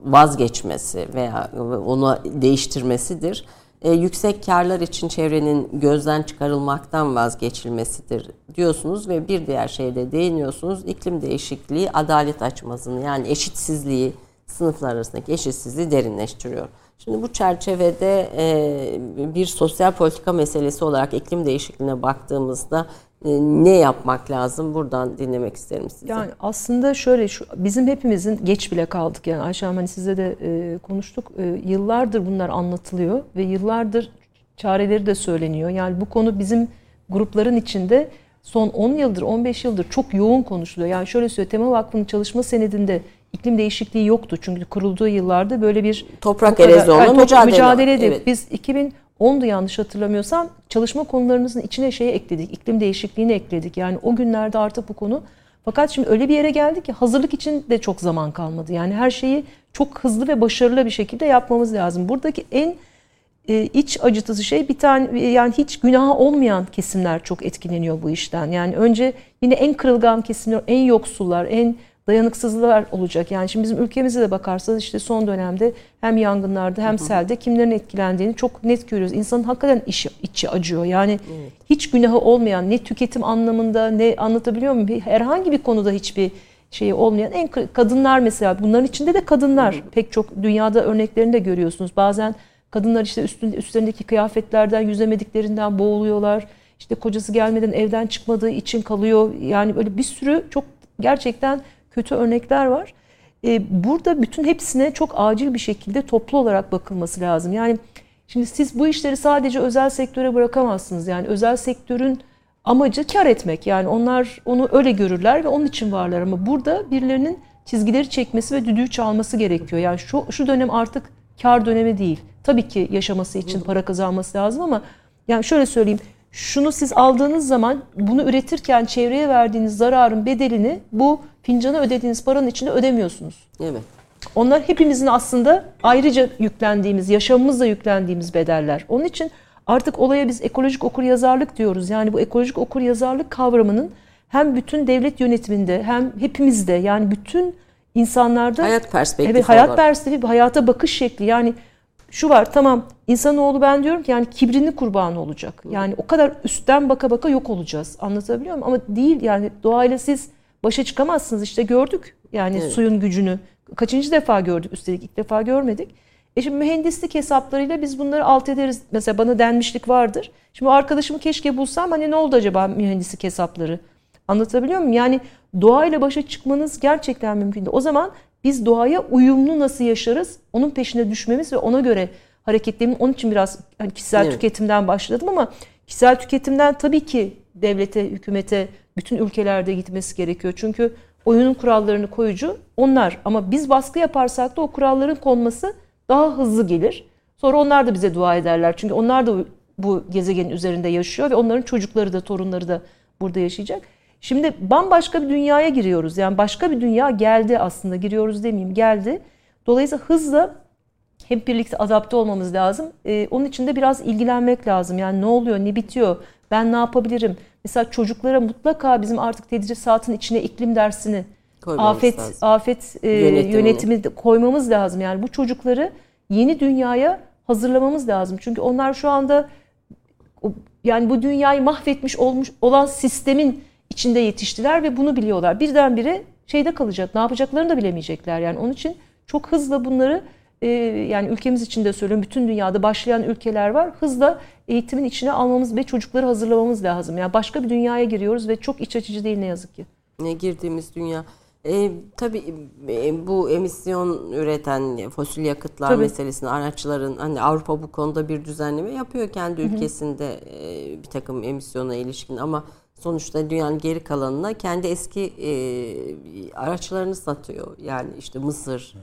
vazgeçmesi veya onu değiştirmesidir. E, yüksek karlar için çevrenin gözden çıkarılmaktan vazgeçilmesidir diyorsunuz ve bir diğer şeyde değiniyorsunuz. İklim değişikliği adalet açmazını yani eşitsizliği, sınıflar arasındaki eşitsizliği derinleştiriyor. Şimdi bu çerçevede e, bir sosyal politika meselesi olarak iklim değişikliğine baktığımızda e, ne yapmak lazım? Buradan dinlemek isterim sizi. Yani aslında şöyle şu bizim hepimizin geç bile kaldık yani Ayşe hani size de e, konuştuk. yıllardır bunlar anlatılıyor ve yıllardır çareleri de söyleniyor. Yani bu konu bizim grupların içinde son 10 yıldır 15 yıldır çok yoğun konuşuluyor. Yani şöyle söyleyeyim Tema Vakfı'nın çalışma senedinde iklim değişikliği yoktu. Çünkü kurulduğu yıllarda böyle bir toprak erozyonla yani, mücadele. mücadeleydi. Evet. Biz 2010'du yanlış hatırlamıyorsam çalışma konularımızın içine şeyi ekledik. İklim değişikliğini ekledik. Yani o günlerde artık bu konu fakat şimdi öyle bir yere geldik ki hazırlık için de çok zaman kalmadı. Yani her şeyi çok hızlı ve başarılı bir şekilde yapmamız lazım. Buradaki en e, iç acıtıcı şey bir tane yani hiç günahı olmayan kesimler çok etkileniyor bu işten. Yani önce yine en kırılgan kesimler, en yoksullar, en dayanıksızlıklar olacak. Yani şimdi bizim ülkemize de bakarsanız işte son dönemde hem yangınlarda hem selde kimlerin etkilendiğini çok net görüyoruz. İnsanın hakikaten içi, içi acıyor. Yani evet. hiç günahı olmayan ne tüketim anlamında ne anlatabiliyor muyum? Herhangi bir konuda hiçbir şeyi olmayan en kadınlar mesela bunların içinde de kadınlar Hı. pek çok dünyada örneklerini de görüyorsunuz. Bazen kadınlar işte üstünde, üstlerindeki kıyafetlerden yüzemediklerinden boğuluyorlar. İşte kocası gelmeden evden çıkmadığı için kalıyor. Yani böyle bir sürü çok gerçekten kötü örnekler var. E, burada bütün hepsine çok acil bir şekilde toplu olarak bakılması lazım. Yani şimdi siz bu işleri sadece özel sektöre bırakamazsınız. Yani özel sektörün amacı kar etmek. Yani onlar onu öyle görürler ve onun için varlar ama burada birilerinin çizgileri çekmesi ve düdüğü çalması gerekiyor. Yani şu şu dönem artık kar dönemi değil. Tabii ki yaşaması için para kazanması lazım ama yani şöyle söyleyeyim şunu siz aldığınız zaman bunu üretirken çevreye verdiğiniz zararın bedelini bu fincana ödediğiniz paranın içinde ödemiyorsunuz. Evet. Onlar hepimizin aslında ayrıca yüklendiğimiz, yaşamımızla yüklendiğimiz bedeller. Onun için artık olaya biz ekolojik okur yazarlık diyoruz. Yani bu ekolojik okur yazarlık kavramının hem bütün devlet yönetiminde hem hepimizde yani bütün insanlarda hayat perspektifi evet hayat perspektifi, hayata bakış şekli yani şu var tamam insanoğlu ben diyorum ki yani kibrini kurbanı olacak. Yani o kadar üstten baka baka yok olacağız. Anlatabiliyor muyum? Ama değil yani doğayla siz başa çıkamazsınız. İşte gördük yani Evet. suyun gücünü. Kaçıncı defa gördük üstelik ilk defa görmedik. E şimdi mühendislik hesaplarıyla biz bunları alt ederiz. Mesela bana denmişlik vardır. Şimdi arkadaşımı keşke bulsam hani ne oldu acaba mühendislik hesapları? Anlatabiliyor muyum? Yani doğayla başa çıkmanız gerçekten mümkün değil. O zaman biz doğaya uyumlu nasıl yaşarız? Onun peşine düşmemiz ve ona göre hareketlemin onun için biraz hani kişisel Evet. tüketimden başladım ama kişisel tüketimden tabii ki devlete, hükümete, bütün ülkelerde gitmesi gerekiyor. Çünkü oyunun kurallarını koyucu onlar ama biz baskı yaparsak da o kuralların konması daha hızlı gelir. Sonra onlar da bize dua ederler. Çünkü onlar da bu gezegenin üzerinde yaşıyor ve onların çocukları da torunları da burada yaşayacak. Şimdi bambaşka bir dünyaya giriyoruz. Yani başka bir dünya geldi aslında. Giriyoruz demeyeyim geldi. Dolayısıyla hızla hep birlikte adapte olmamız lazım. Ee, onun için de biraz ilgilenmek lazım. Yani ne oluyor, ne bitiyor, ben ne yapabilirim? Mesela çocuklara mutlaka bizim artık tedrisatın içine iklim dersini, Koymamız afet lazım. afet e, yönetimi koymamız lazım. Yani bu çocukları yeni dünyaya hazırlamamız lazım. Çünkü onlar şu anda yani bu dünyayı mahvetmiş olmuş olan sistemin içinde yetiştiler ve bunu biliyorlar. Birdenbire şeyde kalacak. Ne yapacaklarını da bilemeyecekler. Yani onun için çok hızlı bunları e, yani ülkemiz için de söylüyorum bütün dünyada başlayan ülkeler var. Hızla eğitimin içine almamız ve çocukları hazırlamamız lazım. Yani başka bir dünyaya giriyoruz ve çok iç açıcı değil ne yazık ki. Ne girdiğimiz dünya. E, tabii e, bu emisyon üreten fosil yakıtlar Tabii. meselesini araçların hani Avrupa bu konuda bir düzenleme yapıyor kendi ülkesinde e, bir takım emisyona ilişkin ama sonuçta dünyanın geri kalanına kendi eski e, araçlarını satıyor. Yani işte Mısır,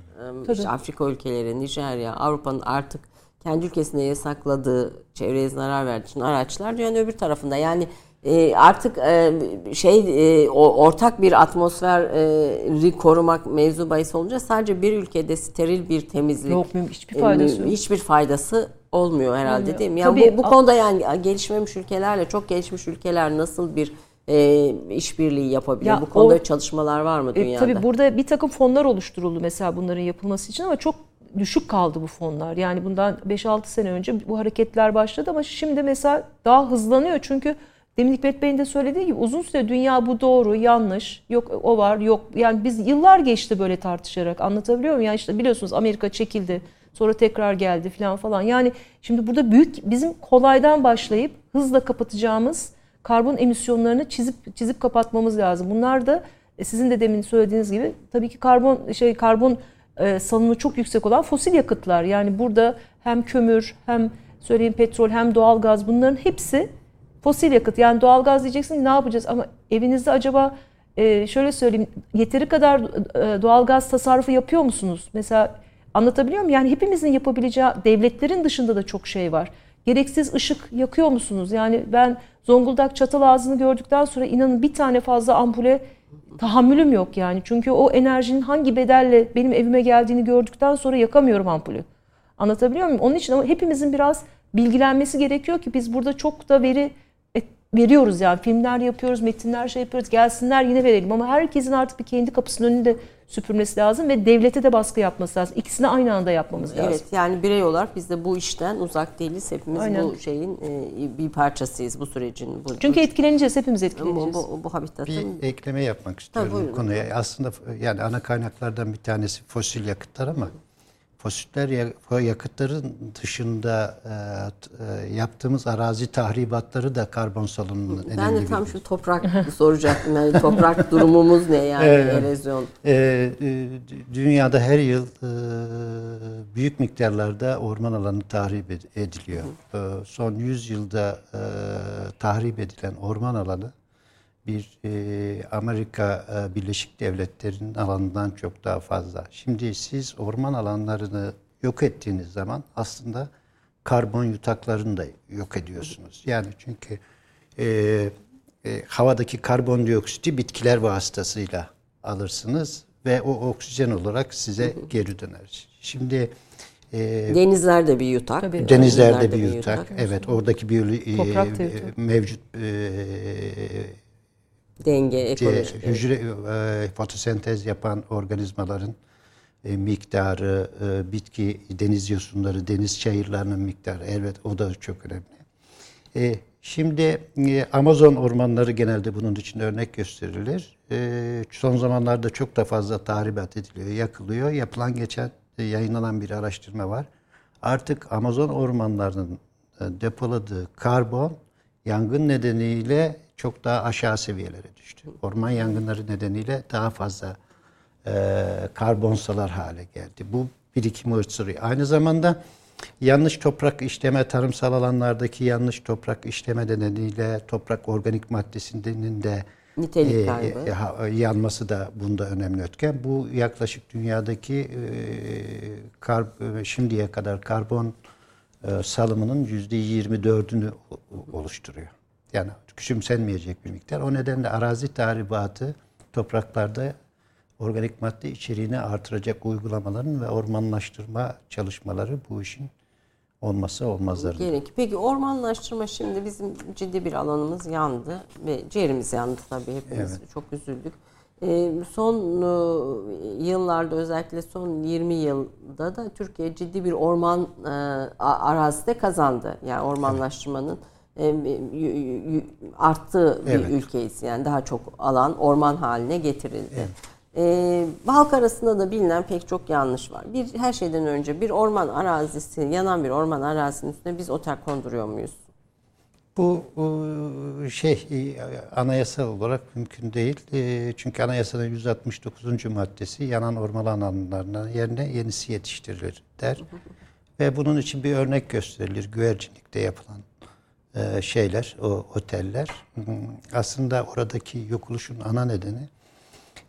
e, işte Afrika ülkeleri, Nijerya, Avrupa'nın artık kendi ülkesinde yasakladığı çevreye zarar verdiği için araçlar dünyanın öbür tarafında. Yani e, artık e, şey e, o, ortak bir atmosferi korumak mevzu bahis olunca sadece bir ülkede steril bir temizlik Yok, müm- hiçbir e, faydası yok. hiçbir faydası olmuyor herhalde Olmuyor. değil mi? Yani Tabii, bu, bu konuda yani gelişmemiş ülkelerle çok gelişmiş ülkeler nasıl bir e, işbirliği yapabilir? Ya bu konuda o- çalışmalar var mı E, dünyada? tabii burada bir takım fonlar oluşturuldu mesela bunların yapılması için ama çok düşük kaldı bu fonlar. Yani bundan 5-6 sene önce bu hareketler başladı ama şimdi mesela daha hızlanıyor. Çünkü demin Hikmet Bey'in de söylediği gibi uzun süre dünya bu doğru, yanlış, yok o var, yok. Yani biz yıllar geçti böyle tartışarak anlatabiliyor muyum? Yani işte biliyorsunuz Amerika çekildi, sonra tekrar geldi falan falan. Yani şimdi burada büyük bizim kolaydan başlayıp hızla kapatacağımız karbon emisyonlarını çizip çizip kapatmamız lazım. Bunlar da e, sizin de demin söylediğiniz gibi tabii ki karbon şey karbon e, salınımı çok yüksek olan fosil yakıtlar. Yani burada hem kömür hem söyleyeyim petrol hem doğalgaz bunların hepsi fosil yakıt. Yani doğalgaz diyeceksin ne yapacağız ama evinizde acaba e, şöyle söyleyeyim yeteri kadar e, doğalgaz tasarrufu yapıyor musunuz? Mesela anlatabiliyor muyum? Yani hepimizin yapabileceği devletlerin dışında da çok şey var. Gereksiz ışık yakıyor musunuz? Yani ben Zonguldak çatal ağzını gördükten sonra inanın bir tane fazla ampule tahammülüm yok yani. Çünkü o enerjinin hangi bedelle benim evime geldiğini gördükten sonra yakamıyorum ampulü. Anlatabiliyor muyum? Onun için ama hepimizin biraz bilgilenmesi gerekiyor ki biz burada çok da veri veriyoruz yani filmler yapıyoruz, metinler şey yapıyoruz. Gelsinler yine verelim ama herkesin artık bir kendi kapısının önünde süpürmesi lazım ve devlete de baskı yapması lazım. İkisini aynı anda yapmamız lazım. Evet yani birey olarak biz de bu işten uzak değiliz. Hepimiz Aynen. bu şeyin e, bir parçasıyız bu sürecin. Bu, Çünkü bu, etkileneceğiz, hepimiz bu, etkileneceğiz. bu, bu habitatın Bir ekleme yapmak istiyorum buyurun. bu konuya. Aslında yani ana kaynaklardan bir tanesi fosil yakıtlar ama fosiller ya- yakıtların dışında e, e, yaptığımız arazi tahribatları da karbon salınımının ben önemli de bir tam şu toprak (laughs) soracaktım. Yani toprak durumumuz ne yani Evet. erozyon? E, dü- dünyada her yıl e, büyük miktarlarda orman alanı tahrip ed- ediliyor. Ee, son 100 yılda e, tahrip edilen orman alanı bir e, Amerika e, Birleşik Devletleri'nin alanından çok daha fazla. Şimdi siz orman alanlarını yok ettiğiniz zaman aslında karbon yutaklarını da yok ediyorsunuz. Yani çünkü e, e, havadaki karbondioksiti bitkiler vasıtasıyla alırsınız ve o oksijen olarak size geri döner. Şimdi e, Denizler de bir yutak. Tabii. denizlerde bir yutak, evet oradaki biyolo- e, yutak. mevcut e, Denge, e, ekolojik. hücre e, fotosentez yapan organizmaların e, miktarı, e, bitki, deniz yosunları, deniz çayırlarının miktarı evet o da çok önemli. E, şimdi e, Amazon ormanları genelde bunun için örnek gösterilir. E, son zamanlarda çok da fazla tahribat ediliyor, yakılıyor. Yapılan geçen e, yayınlanan bir araştırma var. Artık Amazon ormanlarının e, depoladığı karbon yangın nedeniyle çok daha aşağı seviyelere düştü. Orman yangınları nedeniyle daha fazla e, karbonsalar hale geldi. Bu birikimi ısırıyor. Aynı zamanda yanlış toprak işleme, tarımsal alanlardaki yanlış toprak işleme nedeniyle toprak organik maddesinin de Nitelik e, kaybı. e, yanması da bunda önemli etken. Bu yaklaşık dünyadaki e, kar, e, şimdiye kadar karbon e, salımının yüzde 24'ünü oluşturuyor. Yani küçümsenmeyecek bir miktar. O nedenle arazi tahribatı topraklarda organik madde içeriğini artıracak uygulamaların ve ormanlaştırma çalışmaları bu işin olması olmazları. Gerek. Peki ormanlaştırma şimdi bizim ciddi bir alanımız yandı ve ciğerimiz yandı tabii hepimiz çok üzüldük. Ee, son e, yıllarda özellikle son 20 yılda da Türkiye ciddi bir orman e, arazide kazandı. Yani ormanlaştırmanın e, y- arttığı bir Evet. ülkeyiz. Yani daha çok alan orman haline getirildi. Ee, halk arasında da bilinen pek çok yanlış var. Bir her şeyden önce bir orman arazisi, yanan bir orman arazisinin üstüne biz otel konduruyor muyuz? Bu e, şey e, anayasal olarak mümkün değil. E, Çünkü anayasanın 169. maddesi yanan orman alanlarına yerine yenisi yetiştirilir der. Ve bunun için bir örnek gösterilir. Güvercinlikte yapılan e, şeyler, o oteller. Hmm, Aslında oradaki yokuluşun ana nedeni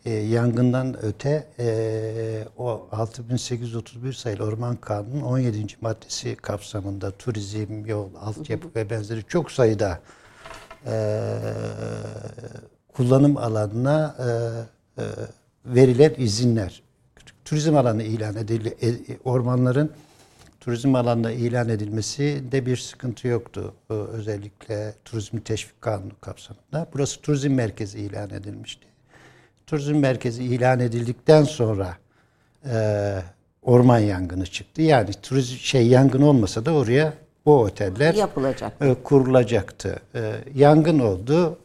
e, yangından öte e, o 6831 sayılı Orman Kanunu'nun 17. maddesi kapsamında turizm, yol, altyapı ve benzeri çok sayıda kullanım alanına e, verilen izinler. Turizm alanı ilan edildi. ormanların turizm alanına ilan edilmesi de bir sıkıntı yoktu. Ee, Özellikle turizm teşvik kanunu kapsamında. Burası turizm merkezi ilan edilmişti. Turizm merkezi ilan edildikten sonra e, orman yangını çıktı. Yani turizm şey yangın olmasa da oraya bu oteller Yapılacak. e, kurulacaktı. E, yangın oldu.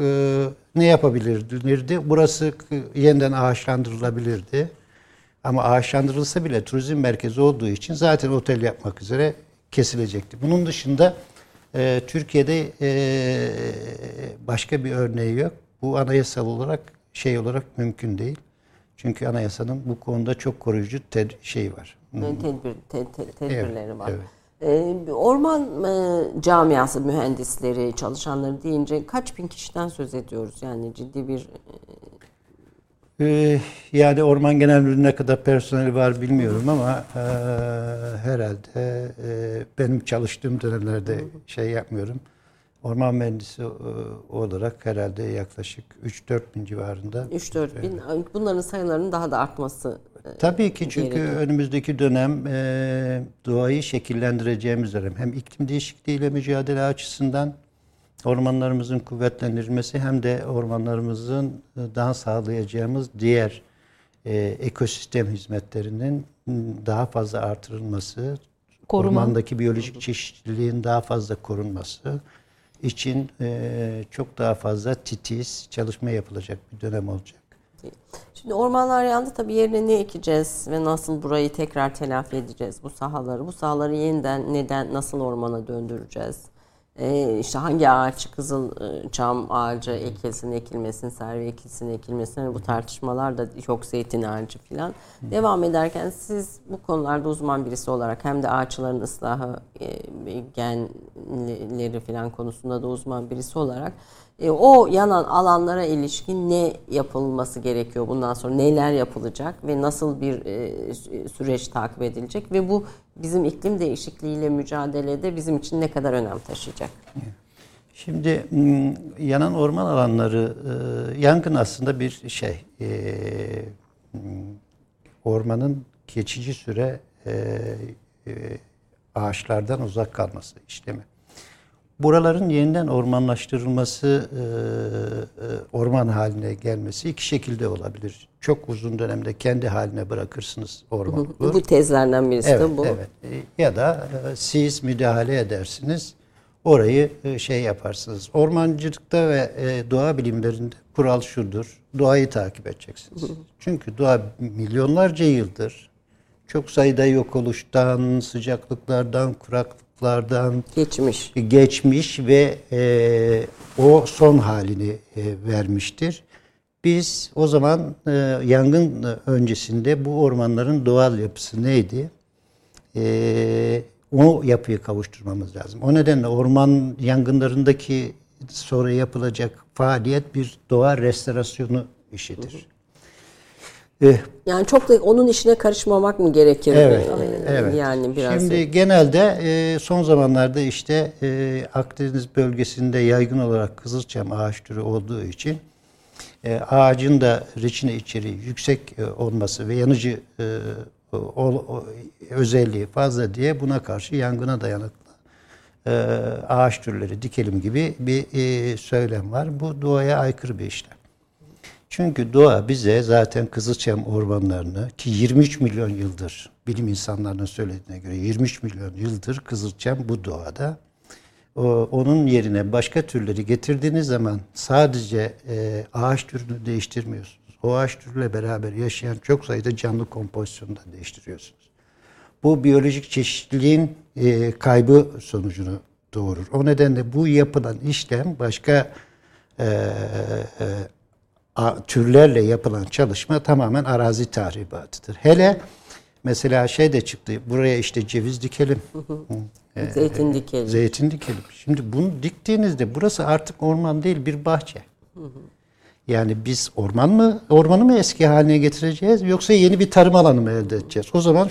E, ne yapabilirdi? Burası yeniden ağaçlandırılabilirdi. Ama ağaçlandırılsa bile turizm merkezi olduğu için zaten otel yapmak üzere kesilecekti. Bunun dışında e, Türkiye'de e, başka bir örneği yok. Bu anayasal olarak şey olarak mümkün değil. Çünkü anayasanın bu konuda çok koruyucu ted- şey var. Tedbir, te- te- tedbirleri Evet, var. evet. Ee, orman e, camiası mühendisleri, çalışanları deyince kaç bin kişiden söz ediyoruz? Yani ciddi bir Ee, yani Orman Genel Müdürlüğü'ne ne kadar personeli var bilmiyorum ama e, herhalde e, benim çalıştığım dönemlerde şey yapmıyorum. Orman mühendisi e, olarak herhalde yaklaşık 3-4 bin civarında. 3-4 bin. Bunların sayılarının daha da artması e, Tabii ki çünkü gerekiyor. önümüzdeki dönem e, doğayı şekillendireceğimiz dönem. Hem iklim değişikliğiyle mücadele açısından ormanlarımızın kuvvetlendirilmesi hem de ormanlarımızın e, daha sağlayacağımız diğer e, ekosistem hizmetlerinin daha fazla artırılması, Koruma. ormandaki biyolojik çeşitliliğin daha fazla korunması için e, çok daha fazla titiz çalışma yapılacak bir dönem olacak. Şimdi ormanlar yandı tabii yerine ne ekeceğiz ve nasıl burayı tekrar telafi edeceğiz bu sahaları? Bu sahaları yeniden neden nasıl ormana döndüreceğiz? Ee, işte hangi ağaç, kızıl e, çam ağacı ekilsin, ekilmesin, servi ekilsin, ekilmesin. Hani bu tartışmalar da çok zeytin ağacı falan. Devam ederken siz bu konularda uzman birisi olarak hem de ağaçların ıslahı, e, genleri falan konusunda da uzman birisi olarak e, o yanan alanlara ilişkin ne yapılması gerekiyor bundan sonra neler yapılacak ve nasıl bir e, süreç takip edilecek ve bu bizim iklim değişikliğiyle mücadelede bizim için ne kadar önem taşıyacak? Şimdi yanan orman alanları, e, yangın aslında bir şey, e, ormanın geçici süre e, e, ağaçlardan uzak kalması işlemi. Buraların yeniden ormanlaştırılması, e, e, orman haline gelmesi iki şekilde olabilir. Çok uzun dönemde kendi haline bırakırsınız ormanı. Bu tezlerden birisi Evet, de bu. evet. E, Ya da siz müdahale edersiniz, orayı şey yaparsınız. Ormancılıkta ve doğa bilimlerinde kural şudur, doğayı takip edeceksiniz. Çünkü doğa milyonlarca yıldır çok sayıda yok oluştan, sıcaklıklardan, kuraklıklardan Geçmiş. geçmiş ve e, o son halini e, vermiştir. Biz o zaman e, yangın öncesinde bu ormanların doğal yapısı neydi? E, o yapıyı kavuşturmamız lazım. O nedenle orman yangınlarındaki sonra yapılacak faaliyet bir doğa restorasyonu işidir. Eh, Yani çok da onun işine karışmamak mı gerekir? Evet, Ee, evet. Yani biraz Şimdi genelde e, son zamanlarda işte e, Akdeniz bölgesinde yaygın olarak kızılçam ağaç türü olduğu için e, ağacın da reçine içeriği yüksek e, olması ve yanıcı e, o, o- özelliği fazla diye buna karşı yangına dayanıklı e, ağaç türleri dikelim gibi bir e, söylem var. Bu doğaya aykırı bir işlem. Çünkü doğa bize zaten Kızılçam ormanlarını ki 23 milyon yıldır bilim insanlarının söylediğine göre 23 milyon yıldır Kızılçam bu doğada. O, onun yerine başka türleri getirdiğiniz zaman sadece e, ağaç türünü değiştirmiyorsunuz. O ağaç türüyle beraber yaşayan çok sayıda canlı kompozisyonu da değiştiriyorsunuz. Bu biyolojik çeşitliliğin e, kaybı sonucunu doğurur. O nedenle bu yapılan işlem başka e, e, türlerle yapılan çalışma tamamen arazi tahribatıdır. Hele mesela şey de çıktı. Buraya işte ceviz dikelim. Zeytin dikelim. Zeytin dikelim. Şimdi bunu diktiğinizde burası artık orman değil bir bahçe. Yani biz orman mı ormanı mı eski haline getireceğiz yoksa yeni bir tarım alanı mı elde edeceğiz? O zaman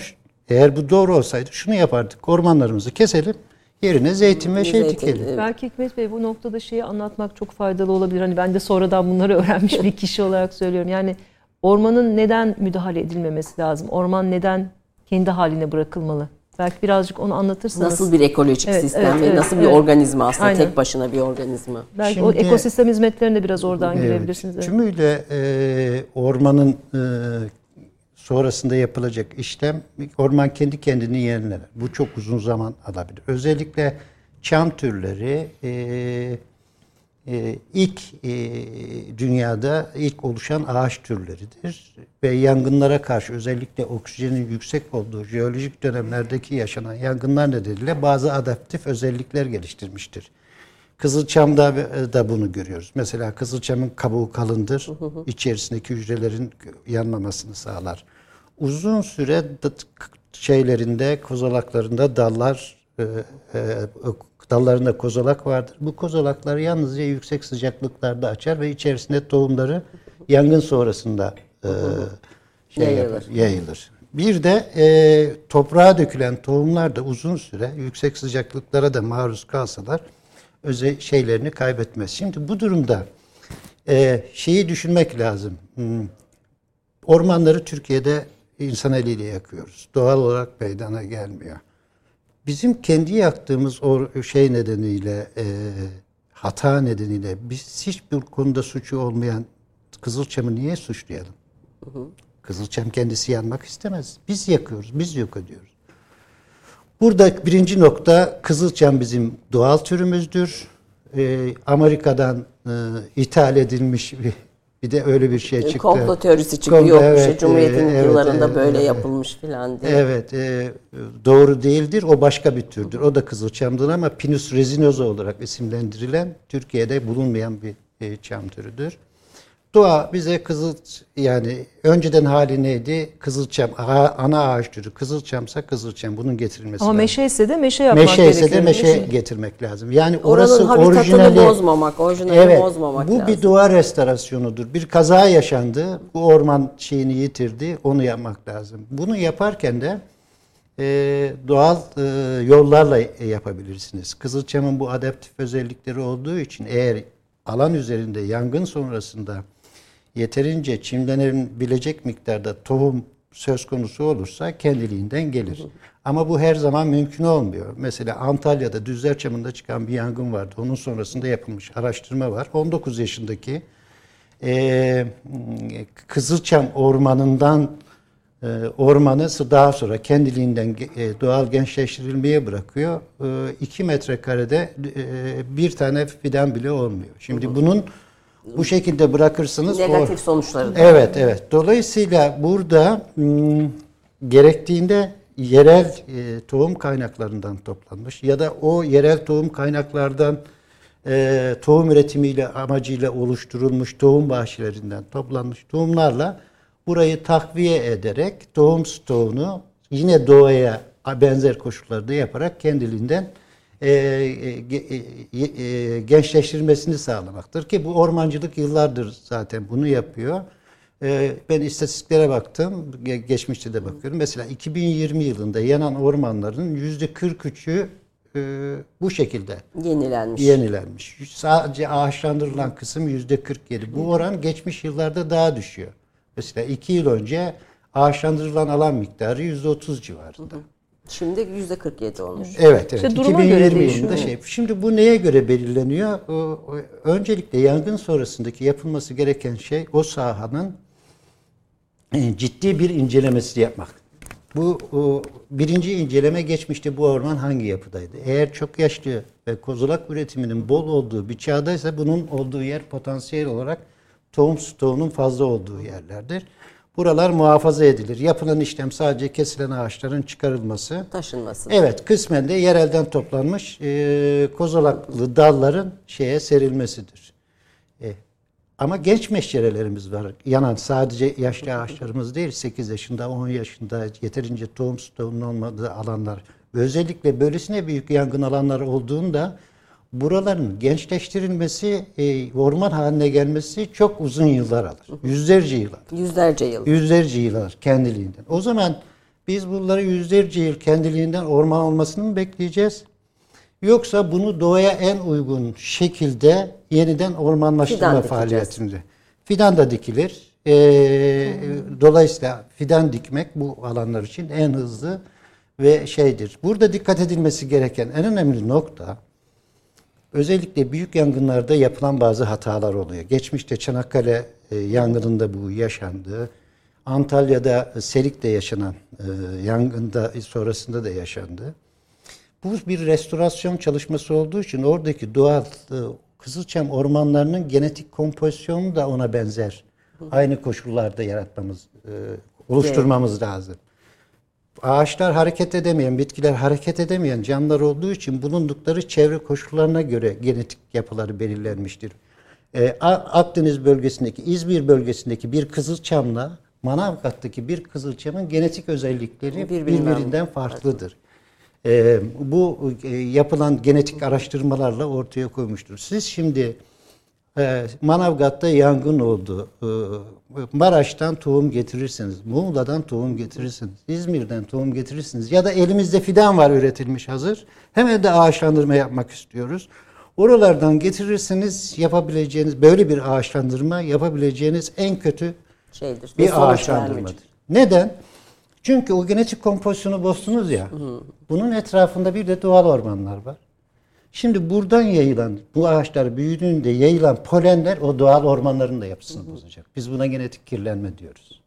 eğer bu doğru olsaydı şunu yapardık. Ormanlarımızı keselim. Yerine zeytin ve şey Zeytin, dikelim. evet. Belki Hikmet Bey bu noktada şeyi anlatmak çok faydalı olabilir. Hani ben de sonradan bunları (laughs) öğrenmiş bir kişi olarak söylüyorum. Yani ormanın neden müdahale edilmemesi lazım? Orman neden kendi haline bırakılmalı? Belki birazcık onu anlatırsanız. Nasıl bir ekolojik Evet, sistem evet, ve evet, nasıl bir evet. organizma aslında Aynen. tek başına bir organizma. Belki o Şimdi- ekosistem hizmetlerine de biraz oradan Evet. girebilirsiniz. Evet. Tümüyle e, ormanın e, sonrasında yapılacak işlem orman kendi kendini yeniler. Bu çok uzun zaman alabilir. Özellikle çam türleri e, e, ilk e, dünyada ilk oluşan ağaç türleridir ve yangınlara karşı özellikle oksijenin yüksek olduğu jeolojik dönemlerdeki yaşanan yangınlar nedeniyle bazı adaptif özellikler geliştirmiştir. Kızılçam'da da bunu görüyoruz. Mesela kızılçamın kabuğu kalındır. içerisindeki hücrelerin yanmamasını sağlar. Uzun süre şeylerinde, kozalaklarında dallar e, e, dallarında kozalak vardır. Bu kozalaklar yalnızca yüksek sıcaklıklarda açar ve içerisinde tohumları yangın sonrasında e, şey Yayılır. yapar, yayılır. Bir de e, toprağa dökülen tohumlar da uzun süre yüksek sıcaklıklara da maruz kalsalar özel şeylerini kaybetmez. Şimdi bu durumda e, şeyi düşünmek lazım. Hmm, Ormanları Türkiye'de insan eliyle yakıyoruz. Doğal olarak meydana gelmiyor. Bizim kendi yaktığımız o şey nedeniyle, e, hata nedeniyle biz hiçbir konuda suçu olmayan Kızılçam'ı niye suçlayalım? Kızılçam kendisi yanmak istemez. Biz yakıyoruz, biz yok ediyoruz. Burada birinci nokta Kızılçam bizim doğal türümüzdür. Ee, Amerika'dan e, ithal edilmiş bir, bir de öyle bir şey çıktı. Komplo teorisi çıkıyor. Komplo, evet, işte Cumhuriyet'in e, evet, yıllarında e, böyle evet. yapılmış filan diye. Evet, e, doğru değildir. O başka bir türdür. O da kızılçamdır ama Pinus resinosa olarak isimlendirilen Türkiye'de bulunmayan bir e, çam türüdür. Doğa bize kızıl yani önceden hali neydi? Kızılçam ana ağaç türü. Kızılçamsa kızılçam bunun getirilmesi Ama lazım. meşe ise de meşe yapmak Meşe ise de gerekiyor. meşe getirmek lazım. Yani Oranın orası habitatını orijinali bozmamak, orijinali Evet. bozmamak bu lazım. bir doğa restorasyonudur. Bir kaza yaşandı. Bu orman şeyini yitirdi. Onu yapmak lazım. Bunu yaparken de e, doğal e, yollarla yapabilirsiniz. Kızılçamın bu adaptif özellikleri olduğu için eğer alan üzerinde yangın sonrasında yeterince çimlenebilecek miktarda tohum söz konusu olursa kendiliğinden gelir. Ama bu her zaman mümkün olmuyor. Mesela Antalya'da Düzlerçamı'nda çıkan bir yangın vardı. Onun sonrasında yapılmış araştırma var. 19 yaşındaki e, Kızılçam Ormanı'ndan e, ormanı daha sonra kendiliğinden e, doğal gençleştirilmeye bırakıyor. 2 metrekarede e, bir tane fidan bile olmuyor. Şimdi bunun bu şekilde bırakırsanız Negatif o, sonuçları da. Evet, evet. Dolayısıyla burada m, gerektiğinde yerel e, tohum kaynaklarından toplanmış ya da o yerel tohum kaynaklardan e, tohum üretimiyle amacıyla oluşturulmuş tohum bahçelerinden toplanmış tohumlarla burayı takviye ederek tohum stoğunu yine doğaya benzer koşullarda yaparak kendiliğinden e, e, e, e, gençleştirmesini sağlamaktır ki bu ormancılık yıllardır zaten bunu yapıyor. E, ben istatistiklere baktım, ge- geçmişte de bakıyorum. Mesela 2020 yılında yanan ormanların yüzde 43'ü e, bu şekilde Yenilenmiş. yenilenmiş. Sadece ağaçlandırılan kısım yüzde 47. Bu oran geçmiş yıllarda daha düşüyor. Mesela iki yıl önce ağaçlandırılan alan miktarı yüzde 30 civarında. Şimdi yüzde 47 olmuş. Evet, evet. İşte duruma göre 2020 değişiyor. yılında şey. Şimdi bu neye göre belirleniyor? O- o- Öncelikle yangın sonrasındaki yapılması gereken şey o sahanın e, ciddi bir incelemesi yapmak. Bu o, birinci inceleme geçmişte bu orman hangi yapıdaydı? Eğer çok yaşlı ve kozulak üretiminin bol olduğu bir çağdaysa bunun olduğu yer potansiyel olarak tohum stoğunun fazla olduğu yerlerdir. Buralar muhafaza edilir. Yapılan işlem sadece kesilen ağaçların çıkarılması. Taşınması. Evet, kısmen de yerelden toplanmış e, kozalaklı dalların şeye serilmesidir. E, ama genç meşcerelerimiz var. Yanan sadece yaşlı ağaçlarımız değil, 8 yaşında, 10 yaşında yeterince tohum stoğunun olmadığı alanlar. Ve özellikle böylesine büyük yangın alanları olduğunda buraların gençleştirilmesi, e, orman haline gelmesi çok uzun yıllar alır. Yüzlerce yıl alır. Yüzlerce yıl. Yüzlerce yıl alır kendiliğinden. O zaman biz bunları yüzlerce yıl kendiliğinden orman olmasını mı bekleyeceğiz? Yoksa bunu doğaya en uygun şekilde yeniden ormanlaştırma Fidan faaliyetinde. Fidan da dikilir. Ee, dolayısıyla fidan dikmek bu alanlar için en hızlı ve şeydir. Burada dikkat edilmesi gereken en önemli nokta Özellikle büyük yangınlarda yapılan bazı hatalar oluyor. Geçmişte Çanakkale e, yangınında bu yaşandı. Antalya'da e, Selik'te yaşanan e, yangında sonrasında da yaşandı. Bu bir restorasyon çalışması olduğu için oradaki doğal Kızılçam ormanlarının genetik kompozisyonu da ona benzer. Aynı koşullarda yaratmamız, oluşturmamız lazım. Ağaçlar hareket edemeyen, bitkiler hareket edemeyen canlılar olduğu için bulundukları çevre koşullarına göre genetik yapıları belirlenmiştir. Ee, Akdeniz bölgesindeki, İzmir bölgesindeki bir kızılçamla Manavgat'taki bir kızılçamın genetik özellikleri Birbirinden birbirinden farklıdır. Ee, bu e, yapılan genetik araştırmalarla ortaya koymuştur. Siz şimdi Manavgat'ta yangın oldu. E, Maraş'tan tohum getirirsiniz. Muğla'dan tohum getirirsiniz. İzmir'den tohum getirirsiniz. Ya da elimizde fidan var üretilmiş hazır. Hemen de ağaçlandırma yapmak istiyoruz. Oralardan getirirsiniz yapabileceğiniz böyle bir ağaçlandırma yapabileceğiniz en kötü Şeydir. bir ağaçlandırmadır. Neden? Çünkü o genetik kompozisyonu bozdunuz ya. Bunun etrafında bir de doğal ormanlar var. Şimdi buradan yayılan, bu ağaçlar büyüdüğünde yayılan polenler o doğal ormanların da yapısını bozacak. Biz buna genetik kirlenme diyoruz.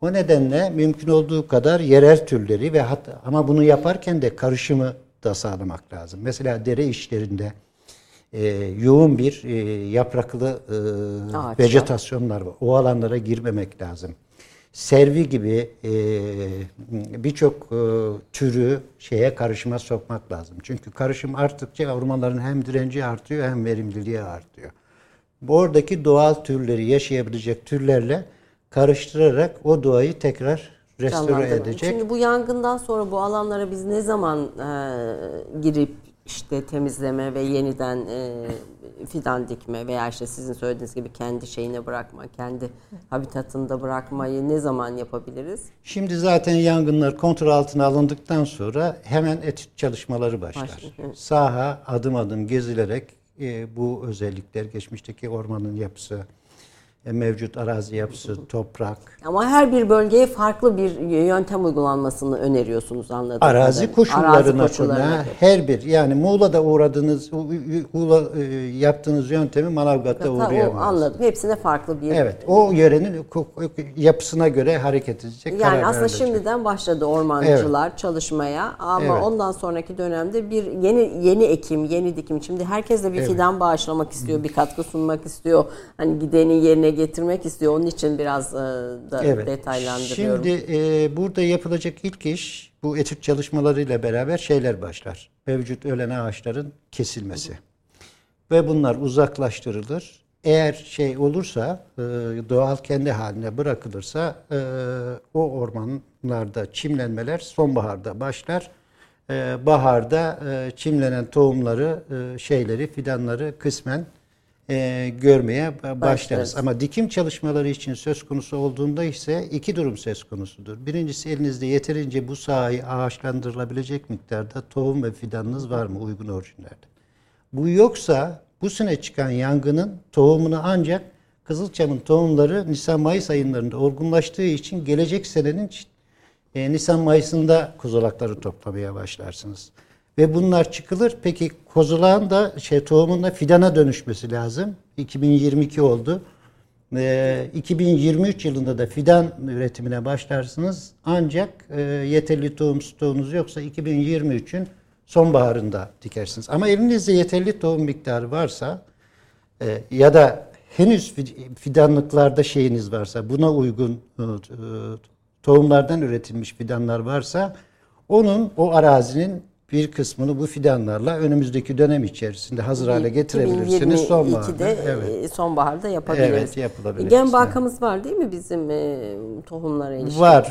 O nedenle mümkün olduğu kadar yerel türleri ve hatta ama bunu yaparken de karışımı da sağlamak lazım. Mesela dere işlerinde e, yoğun bir e, yapraklı e, vejetasyonlar var. O alanlara girmemek lazım. Servi gibi e, birçok e, türü şeye karışıma sokmak lazım. Çünkü karışım arttıkça ormanların hem direnci artıyor hem verimliliği artıyor. Oradaki doğal türleri yaşayabilecek türlerle karıştırarak o doğayı tekrar restore edecek. Şimdi bu yangından sonra bu alanlara biz ne zaman e, girip işte temizleme ve yeniden e, fidan dikme veya işte sizin söylediğiniz gibi kendi şeyine bırakma, kendi habitatında bırakmayı ne zaman yapabiliriz? Şimdi zaten yangınlar kontrol altına alındıktan sonra hemen etüt çalışmaları başlar. Başlar. Saha adım adım gezilerek e, bu özellikler, geçmişteki ormanın yapısı, mevcut arazi yapısı, toprak, Ama her bir bölgeye farklı bir yöntem uygulanmasını öneriyorsunuz anladığım arazi kadarıyla. koşullarına, Arazi koşullarına her bir yani Muğla'da uğradığınız Muğla e, yaptığınız yöntemi Manavgat'ta Hatta o uğrayamaz. anladım. Hepsine farklı bir Evet, o yörenin yapısına göre hareket edecek. Yani karar aslında verilecek. şimdiden başladı ormancılar çalışmaya ama Evet. ondan sonraki dönemde bir yeni yeni ekim, yeni dikim. Şimdi herkes de bir fidan bağışlamak istiyor, bir katkı sunmak istiyor. Hani gideni yerine getirmek istiyor. Onun için biraz e, da Evet. detaylandırıyorum. Şimdi e, burada yapılacak ilk iş bu etüt çalışmalarıyla beraber şeyler başlar. Mevcut ölen ağaçların kesilmesi. Ve bunlar uzaklaştırılır. Eğer şey olursa e, doğal kendi haline bırakılırsa e, o ormanlarda çimlenmeler sonbaharda başlar. E, baharda e, çimlenen tohumları, şeyleri, fidanları kısmen e, görmeye ba- başlarız. Başlarız. Ama dikim çalışmaları için söz konusu olduğunda ise iki durum söz konusudur. Birincisi elinizde yeterince bu sahayı ağaçlandırılabilecek miktarda tohum ve fidanınız var mı uygun orijinlerde? Bu yoksa bu sene çıkan yangının tohumunu ancak Kızılçam'ın tohumları Nisan-Mayıs aylarında olgunlaştığı için gelecek senenin e, Nisan-Mayıs'ında kozalakları toplamaya başlarsınız. Ve bunlar çıkılır. Peki kozalağın da şey tohumun da fidana dönüşmesi lazım. 2022 oldu. E, 2023 yılında da fidan üretimine başlarsınız. Ancak e, yeterli tohum stoğunuz yoksa 2023'ün sonbaharında dikersiniz. Ama elinizde yeterli tohum miktarı varsa e, ya da henüz fi- fidanlıklarda şeyiniz varsa buna uygun e, e, tohumlardan üretilmiş fidanlar varsa onun o arazinin bir kısmını bu fidanlarla önümüzdeki dönem içerisinde hazır hale getirebilirsiniz. Sonbaharda. 2022'de Evet. e, sonbaharda yapabiliriz. Evet, yapılabilir. Gen bankamız var değil mi bizim e, tohumlara ilişkin? Var.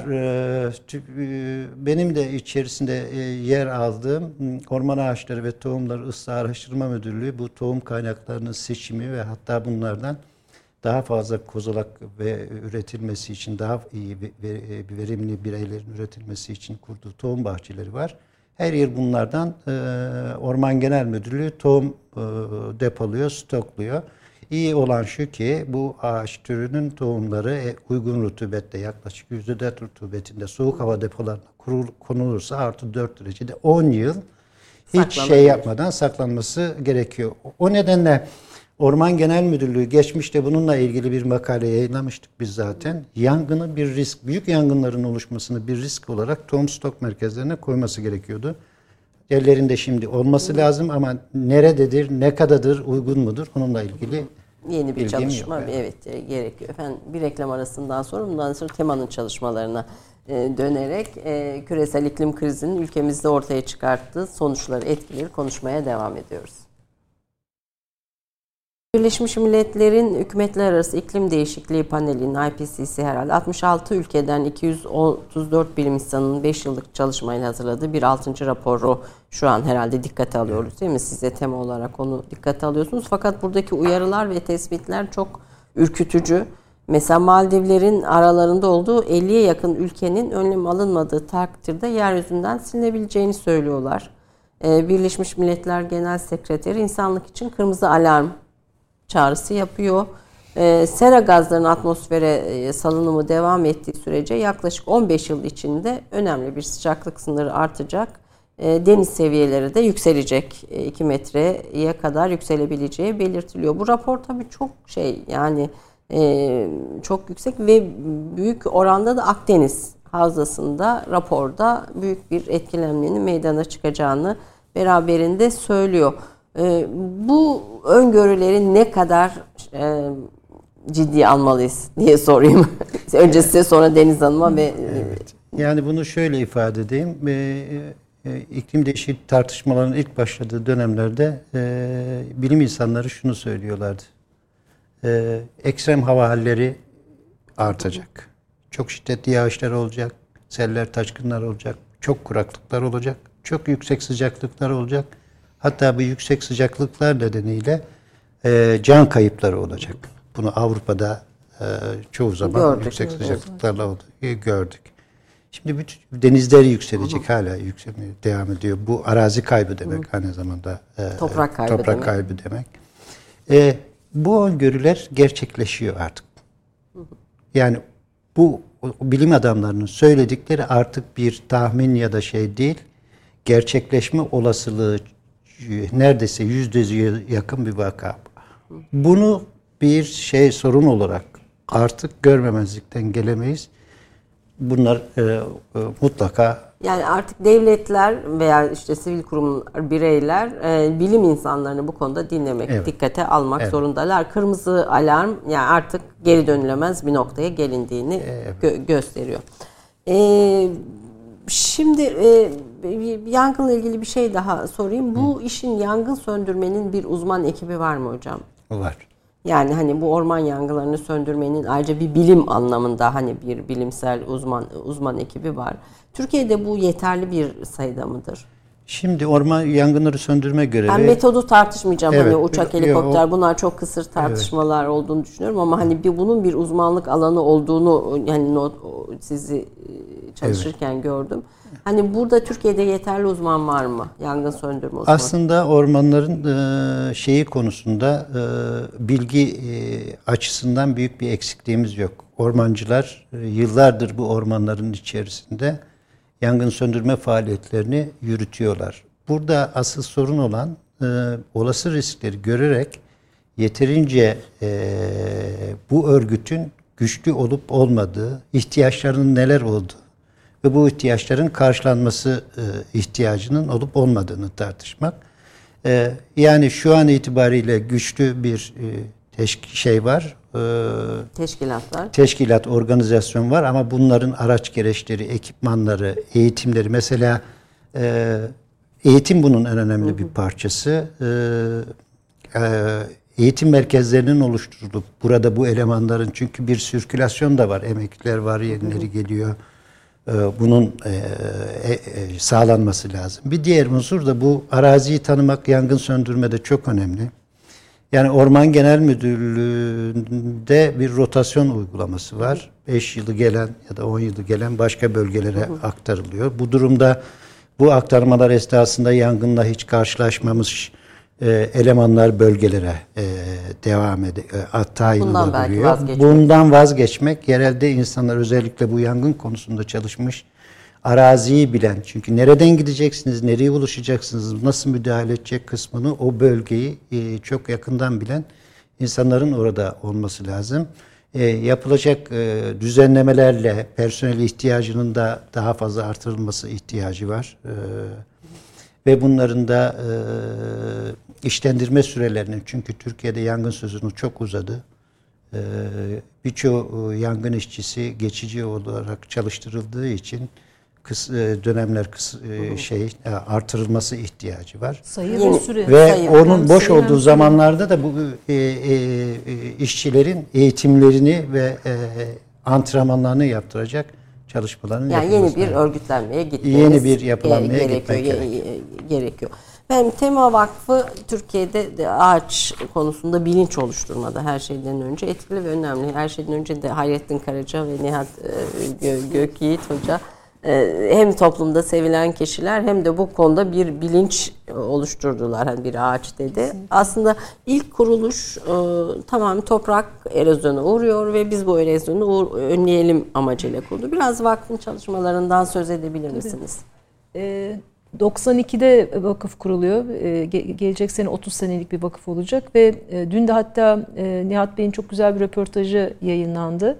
Tü- e, Benim de içerisinde e, yer aldığım Orman Ağaçları ve Tohumları Islah Araştırma Müdürlüğü bu tohum kaynaklarının seçimi ve hatta bunlardan daha fazla kozalak ve üretilmesi için daha iyi e, verimli bireylerin üretilmesi için kurduğu tohum bahçeleri var. Her yıl bunlardan e, Orman Genel Müdürlüğü tohum e, depoluyor, stokluyor. İyi olan şu ki bu ağaç türünün tohumları e, uygun rutubette yaklaşık %4 rutubetinde soğuk hava depolarına kurul- konulursa artı 4 derecede 10 yıl hiç şey yapmadan saklanması gerekiyor. O nedenle Orman Genel Müdürlüğü geçmişte bununla ilgili bir makale yayınlamıştık biz zaten. Yangını bir risk, büyük yangınların oluşmasını bir risk olarak tohum stok merkezlerine koyması gerekiyordu. Ellerinde şimdi olması lazım ama nerededir, ne kadardır, uygun mudur onunla ilgili Yeni bir çalışma yok, evet e, gerekiyor. Efendim bir reklam arasından sonra bundan sonra temanın çalışmalarına e, dönerek e, küresel iklim krizinin ülkemizde ortaya çıkarttığı sonuçları, etkileri konuşmaya devam ediyoruz. Birleşmiş Milletler'in Hükümetler Arası İklim Değişikliği Paneli'nin IPCC herhalde 66 ülkeden 234 bilim insanının 5 yıllık çalışmayla hazırladığı bir 6. raporu şu an herhalde dikkate alıyoruz değil mi? Siz de tema olarak onu dikkate alıyorsunuz. Fakat buradaki uyarılar ve tespitler çok ürkütücü. Mesela Maldivlerin aralarında olduğu 50'ye yakın ülkenin önlem alınmadığı takdirde yeryüzünden silinebileceğini söylüyorlar. Ee, Birleşmiş Milletler Genel Sekreteri insanlık için kırmızı alarm çağrısı yapıyor. Ee, sera gazlarının atmosfere e, salınımı devam ettiği sürece yaklaşık 15 yıl içinde önemli bir sıcaklık sınırı artacak. Ee, deniz seviyeleri de yükselecek. 2 metreye kadar yükselebileceği belirtiliyor. Bu rapor tabii çok şey yani e, çok yüksek ve büyük oranda da Akdeniz havzasında raporda büyük bir etkilenmenin meydana çıkacağını beraberinde söylüyor. Ee, bu öngörüleri ne kadar e, ciddiye almalıyız (laughs) diye sorayım. Önce size sonra Deniz Hanım'a ve e, Yani bunu şöyle ifade edeyim. Ee, e, iklim değişikliği tartışmalarının ilk başladığı dönemlerde e, bilim insanları şunu söylüyorlardı. E, ekstrem hava halleri artacak. Çok şiddetli yağışlar olacak. Seller, taşkınlar olacak. Çok kuraklıklar olacak. Çok yüksek sıcaklıklar olacak. Hatta bu yüksek sıcaklıklar nedeniyle e, can kayıpları olacak. Bunu Avrupa'da e, çoğu zaman Gördük. yüksek sıcaklıklarla oldu, e, gördük. Şimdi bütün denizler yükselecek hala yükselmeye devam ediyor. Bu arazi kaybı demek aynı zamanda. e, Toprak kaybı toprak demek. kaybı demek. E, bu öngörüler gerçekleşiyor artık. Yani bu bilim adamlarının söyledikleri artık bir tahmin ya da şey değil, gerçekleşme olasılığı neredeyse yüzde yüze yakın bir vaka. Bunu bir şey sorun olarak artık görmemezlikten gelemeyiz. Bunlar e, e, mutlaka Yani artık devletler veya işte sivil kurumlar, bireyler e, bilim insanlarını bu konuda dinlemek, Evet. dikkate almak Evet. zorundalar. Kırmızı alarm yani artık geri dönülemez bir noktaya gelindiğini gö- gösteriyor. E, şimdi e, yangınla ilgili bir şey daha sorayım. Bu işin yangın söndürmenin bir uzman ekibi var mı hocam? var. Yani hani bu orman yangınlarını söndürmenin ayrıca bir bilim anlamında hani bir bilimsel uzman uzman ekibi var. Türkiye'de bu yeterli bir sayıda mıdır? Şimdi orman yangınları söndürme görevi Ben metodu tartışmayacağım Evet, hani uçak, helikopter o- bunlar çok kısır tartışmalar olduğunu düşünüyorum ama hani bir bunun bir uzmanlık alanı olduğunu yani not, sizi e, çalışırken gördüm. Hani burada Türkiye'de yeterli uzman var mı? Yangın söndürme uzmanı. Aslında ormanların e, şeyi konusunda e, bilgi e, açısından büyük bir eksikliğimiz yok. Ormancılar yıllardır bu ormanların içerisinde yangın söndürme faaliyetlerini yürütüyorlar. Burada asıl sorun olan olası riskleri görerek yeterince bu örgütün güçlü olup olmadığı, ihtiyaçlarının neler olduğu ve bu ihtiyaçların karşılanması e, ihtiyacının olup olmadığını tartışmak. E, yani şu an itibariyle güçlü bir e, teşk şey var, e, Teşkilatlar. teşkilat, organizasyon var ama bunların araç gereçleri, ekipmanları, eğitimleri mesela e, eğitim bunun en önemli bir parçası. E, e, eğitim merkezlerinin oluşturulup burada bu elemanların çünkü bir sirkülasyon da var. Emekliler var, yenileri geliyor. Bunun e, e, e, sağlanması lazım. Bir diğer unsur da bu araziyi tanımak yangın söndürmede çok önemli. Yani Orman Genel Müdürlüğü'nde bir rotasyon uygulaması var. 5 yılı gelen ya da 10 yılı gelen başka bölgelere aktarılıyor. Bu durumda bu aktarmalar esnasında yangınla hiç karşılaşmamış e, elemanlar bölgelere e, devam ede, e, Bundan vazgeçmek. Bundan vazgeçmek yerelde insanlar özellikle bu yangın konusunda çalışmış araziyi bilen çünkü nereden gideceksiniz, nereye ulaşacaksınız, nasıl müdahale edecek kısmını o bölgeyi e, çok yakından bilen insanların orada olması lazım. E, yapılacak e, düzenlemelerle personel ihtiyacının da daha fazla artırılması ihtiyacı var. E, ve bunların da e, işlendirme sürelerinin çünkü Türkiye'de yangın sezonu çok uzadı. E, Birçoğu e, yangın işçisi geçici olarak çalıştırıldığı için kıs, e, dönemler kıs, e, şey e, artırılması ihtiyacı var. Sayı ve süre. Ve Sayı- onun boş sayı olduğu zamanlarda da bu e, e, e, işçilerin eğitimlerini ve e, antrenmanlarını yaptıracak çalışmaların Yani yeni bir örgütlenmeye gitmeniz Yeni bir yapılanmaya gerekiyor. gitmek ge- ge- gerekiyor. Ben Tema Vakfı Türkiye'de de ağaç konusunda bilinç oluşturmada her şeyden önce etkili ve önemli. Her şeyden önce de Hayrettin Karaca ve Nihat e, Gö- Gökyiğit Hoca e, hem toplumda sevilen kişiler hem de bu konuda bir bilinç oluşturdular. Hani bir ağaç dedi. Aslında ilk kuruluş e, tamam toprak erozyona uğruyor ve biz bu erozyonu önleyelim amacıyla kuruldu. Biraz vakfın çalışmalarından söz edebilir misiniz? Ee, 92'de vakıf kuruluyor. Ee, ge- gelecek sene 30 senelik bir vakıf olacak ve e, dün de hatta e, Nihat Bey'in çok güzel bir röportajı yayınlandı.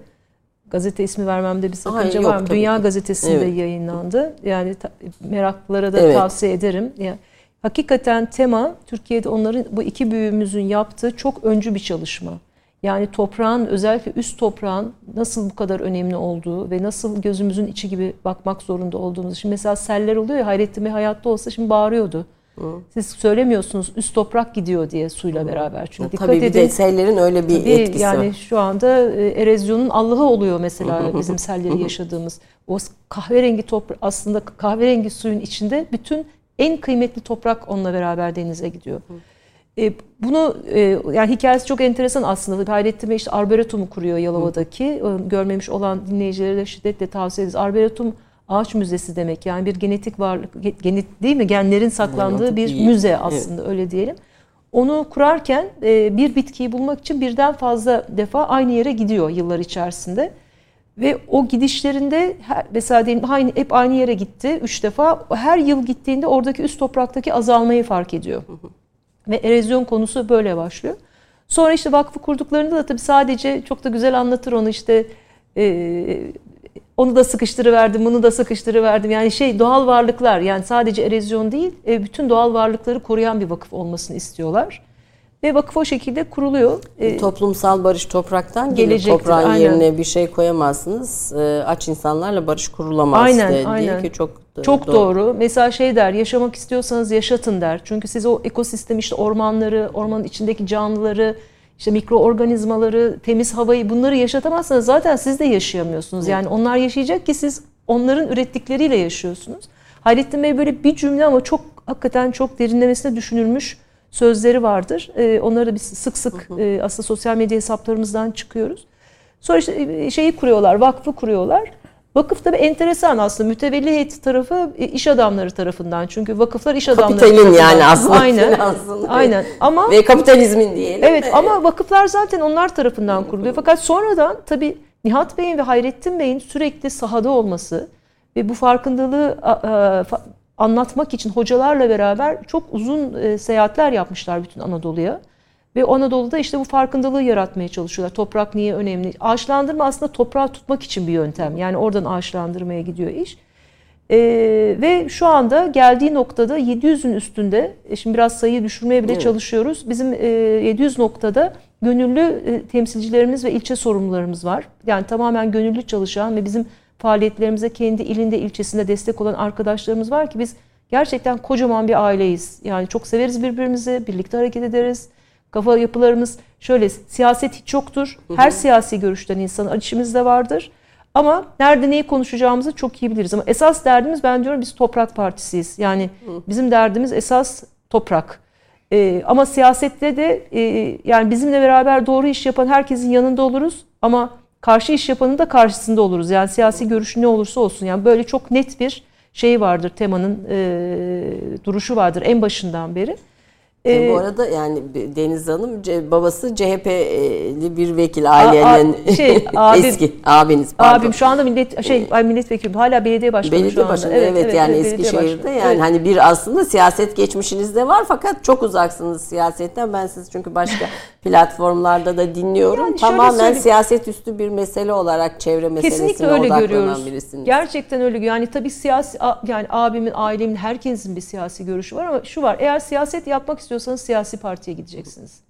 Gazete ismi vermemde bir sakınca yok, var mı? Dünya ki. Gazetesi'nde Evet. yayınlandı. Yani ta- meraklılara da Evet. tavsiye ederim. Yani, hakikaten tema Türkiye'de onların bu iki büyüğümüzün yaptığı çok öncü bir çalışma. Yani toprağın özellikle üst toprağın nasıl bu kadar önemli olduğu ve nasıl gözümüzün içi gibi bakmak zorunda olduğumuz. Şimdi mesela seller oluyor ya Hayrettin Bey hayatta olsa şimdi bağırıyordu. Siz söylemiyorsunuz üst toprak gidiyor diye suyla beraber. Çünkü dikkat Tabii edin. sellerin öyle bir Tabii etkisi yani var. şu anda e, erozyonun Allah'ı oluyor mesela (laughs) bizim selleri yaşadığımız. O kahverengi toprak aslında kahverengi suyun içinde bütün en kıymetli toprak onunla beraber denize gidiyor. E, bunu e, yani hikayesi çok enteresan aslında. Hayrettin Bey işte Arboretum'u kuruyor Yalova'daki. E, Görmemiş olan dinleyicilere de şiddetle tavsiye ederiz. Arboretum ağaç müzesi demek. Yani bir genetik varlık, ge- genet değil mi? Genlerin saklandığı bir iyi. müze aslında öyle diyelim. Onu kurarken e, bir bitkiyi bulmak için birden fazla defa aynı yere gidiyor yıllar içerisinde. Ve o gidişlerinde mesela diyelim aynı, hep aynı yere gitti üç defa. Her yıl gittiğinde oradaki üst topraktaki azalmayı fark ediyor. Ve erozyon konusu böyle başlıyor. Sonra işte vakfı kurduklarında da tabii sadece çok da güzel anlatır onu işte e, onu da sıkıştırıverdim, bunu da sıkıştırıverdim. Yani şey doğal varlıklar yani sadece erozyon değil e, bütün doğal varlıkları koruyan bir vakıf olmasını istiyorlar. Ve vakıf o şekilde kuruluyor. E, Toplumsal barış topraktan gelir. Toprağın aynen. yerine bir şey koyamazsınız. E, aç insanlarla barış kurulamaz aynen, diye aynen. ki çok çok doğru. doğru. Mesela şey der, yaşamak istiyorsanız yaşatın der. Çünkü siz o ekosistem işte ormanları, ormanın içindeki canlıları, işte mikroorganizmaları, temiz havayı bunları yaşatamazsanız zaten siz de yaşayamıyorsunuz. Yani onlar yaşayacak ki siz onların ürettikleriyle yaşıyorsunuz. Hayrettin Bey böyle bir cümle ama çok hakikaten çok derinlemesine düşünülmüş sözleri vardır. Ee, onları biz sık sık e, aslında sosyal medya hesaplarımızdan çıkıyoruz. Sonra işte e, şeyi kuruyorlar, vakfı kuruyorlar. Vakıf tabi enteresan aslında mütevelli heyeti tarafı e, iş adamları tarafından. Çünkü vakıflar iş adamları Kapitalin yani aslında. Aynen. aynen. Ama ve kapitalizmin diyelim. Evet de. ama vakıflar zaten onlar tarafından kuruluyor. Fakat sonradan tabi Nihat Bey'in ve Hayrettin Bey'in sürekli sahada olması ve bu farkındalığı anlatmak için hocalarla beraber çok uzun e, seyahatler yapmışlar bütün Anadolu'ya. Ve Anadolu'da işte bu farkındalığı yaratmaya çalışıyorlar. Toprak niye önemli? Ağaçlandırma aslında toprağı tutmak için bir yöntem. Yani oradan ağaçlandırmaya gidiyor iş. Ee, ve şu anda geldiği noktada 700'ün üstünde, e, şimdi biraz sayıyı düşürmeye bile evet. çalışıyoruz. Bizim e, 700 noktada gönüllü e, temsilcilerimiz ve ilçe sorumlularımız var. Yani tamamen gönüllü çalışan ve bizim faaliyetlerimize kendi ilinde, ilçesinde destek olan arkadaşlarımız var ki biz gerçekten kocaman bir aileyiz. Yani çok severiz birbirimizi, birlikte hareket ederiz. Kafa yapılarımız şöyle siyaset hiç yoktur. Her siyasi görüşten insan içimizde vardır. Ama nerede neyi konuşacağımızı çok iyi biliriz. Ama esas derdimiz ben diyorum biz toprak partisiyiz. Yani bizim derdimiz esas toprak. Ee, ama siyasette de e, yani bizimle beraber doğru iş yapan herkesin yanında oluruz. Ama karşı iş yapanın da karşısında oluruz. Yani siyasi görüş ne olursa olsun. Yani böyle çok net bir şey vardır temanın e, duruşu vardır en başından beri. Ee, bu arada yani Deniz Hanım babası CHP'li bir vekil ailenin a, a, şey, (laughs) abim, eski abiniz pardon. Abim şu anda millet şey ay milletvekili hala belediye başkanı belediye şu anda. Başkanı, evet, evet, evet yani evet, Eskişehir'de yani evet. hani bir aslında siyaset geçmişiniz de var fakat çok uzaksınız siyasetten. Ben siz çünkü başka (laughs) platformlarda da dinliyorum. Yani Tamamen siyaset üstü bir mesele olarak çevre meselesine Kesinlikle öyle görüyoruz. birisiniz. Gerçekten öyle. Yani tabii siyasi yani abimin, ailemin, herkesin bir siyasi görüşü var ama şu var. Eğer siyaset yapmak istiyorsanız siyasi partiye gideceksiniz.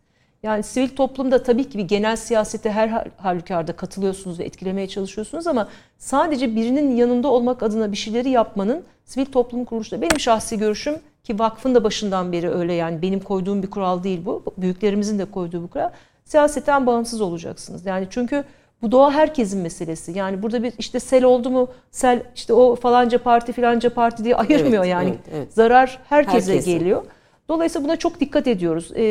Yani sivil toplumda tabii ki bir genel siyasete her halükarda katılıyorsunuz ve etkilemeye çalışıyorsunuz ama sadece birinin yanında olmak adına bir şeyleri yapmanın sivil toplum kuruluşta benim şahsi görüşüm ki vakfın da başından beri öyle yani benim koyduğum bir kural değil bu. Büyüklerimizin de koyduğu bir kural. Siyasetten bağımsız olacaksınız. Yani çünkü bu doğa herkesin meselesi. Yani burada bir işte sel oldu mu sel işte o falanca parti filanca parti diye ayırmıyor evet, yani. Evet, evet. Zarar herkese Herkesin. geliyor. Dolayısıyla buna çok dikkat ediyoruz. Ee,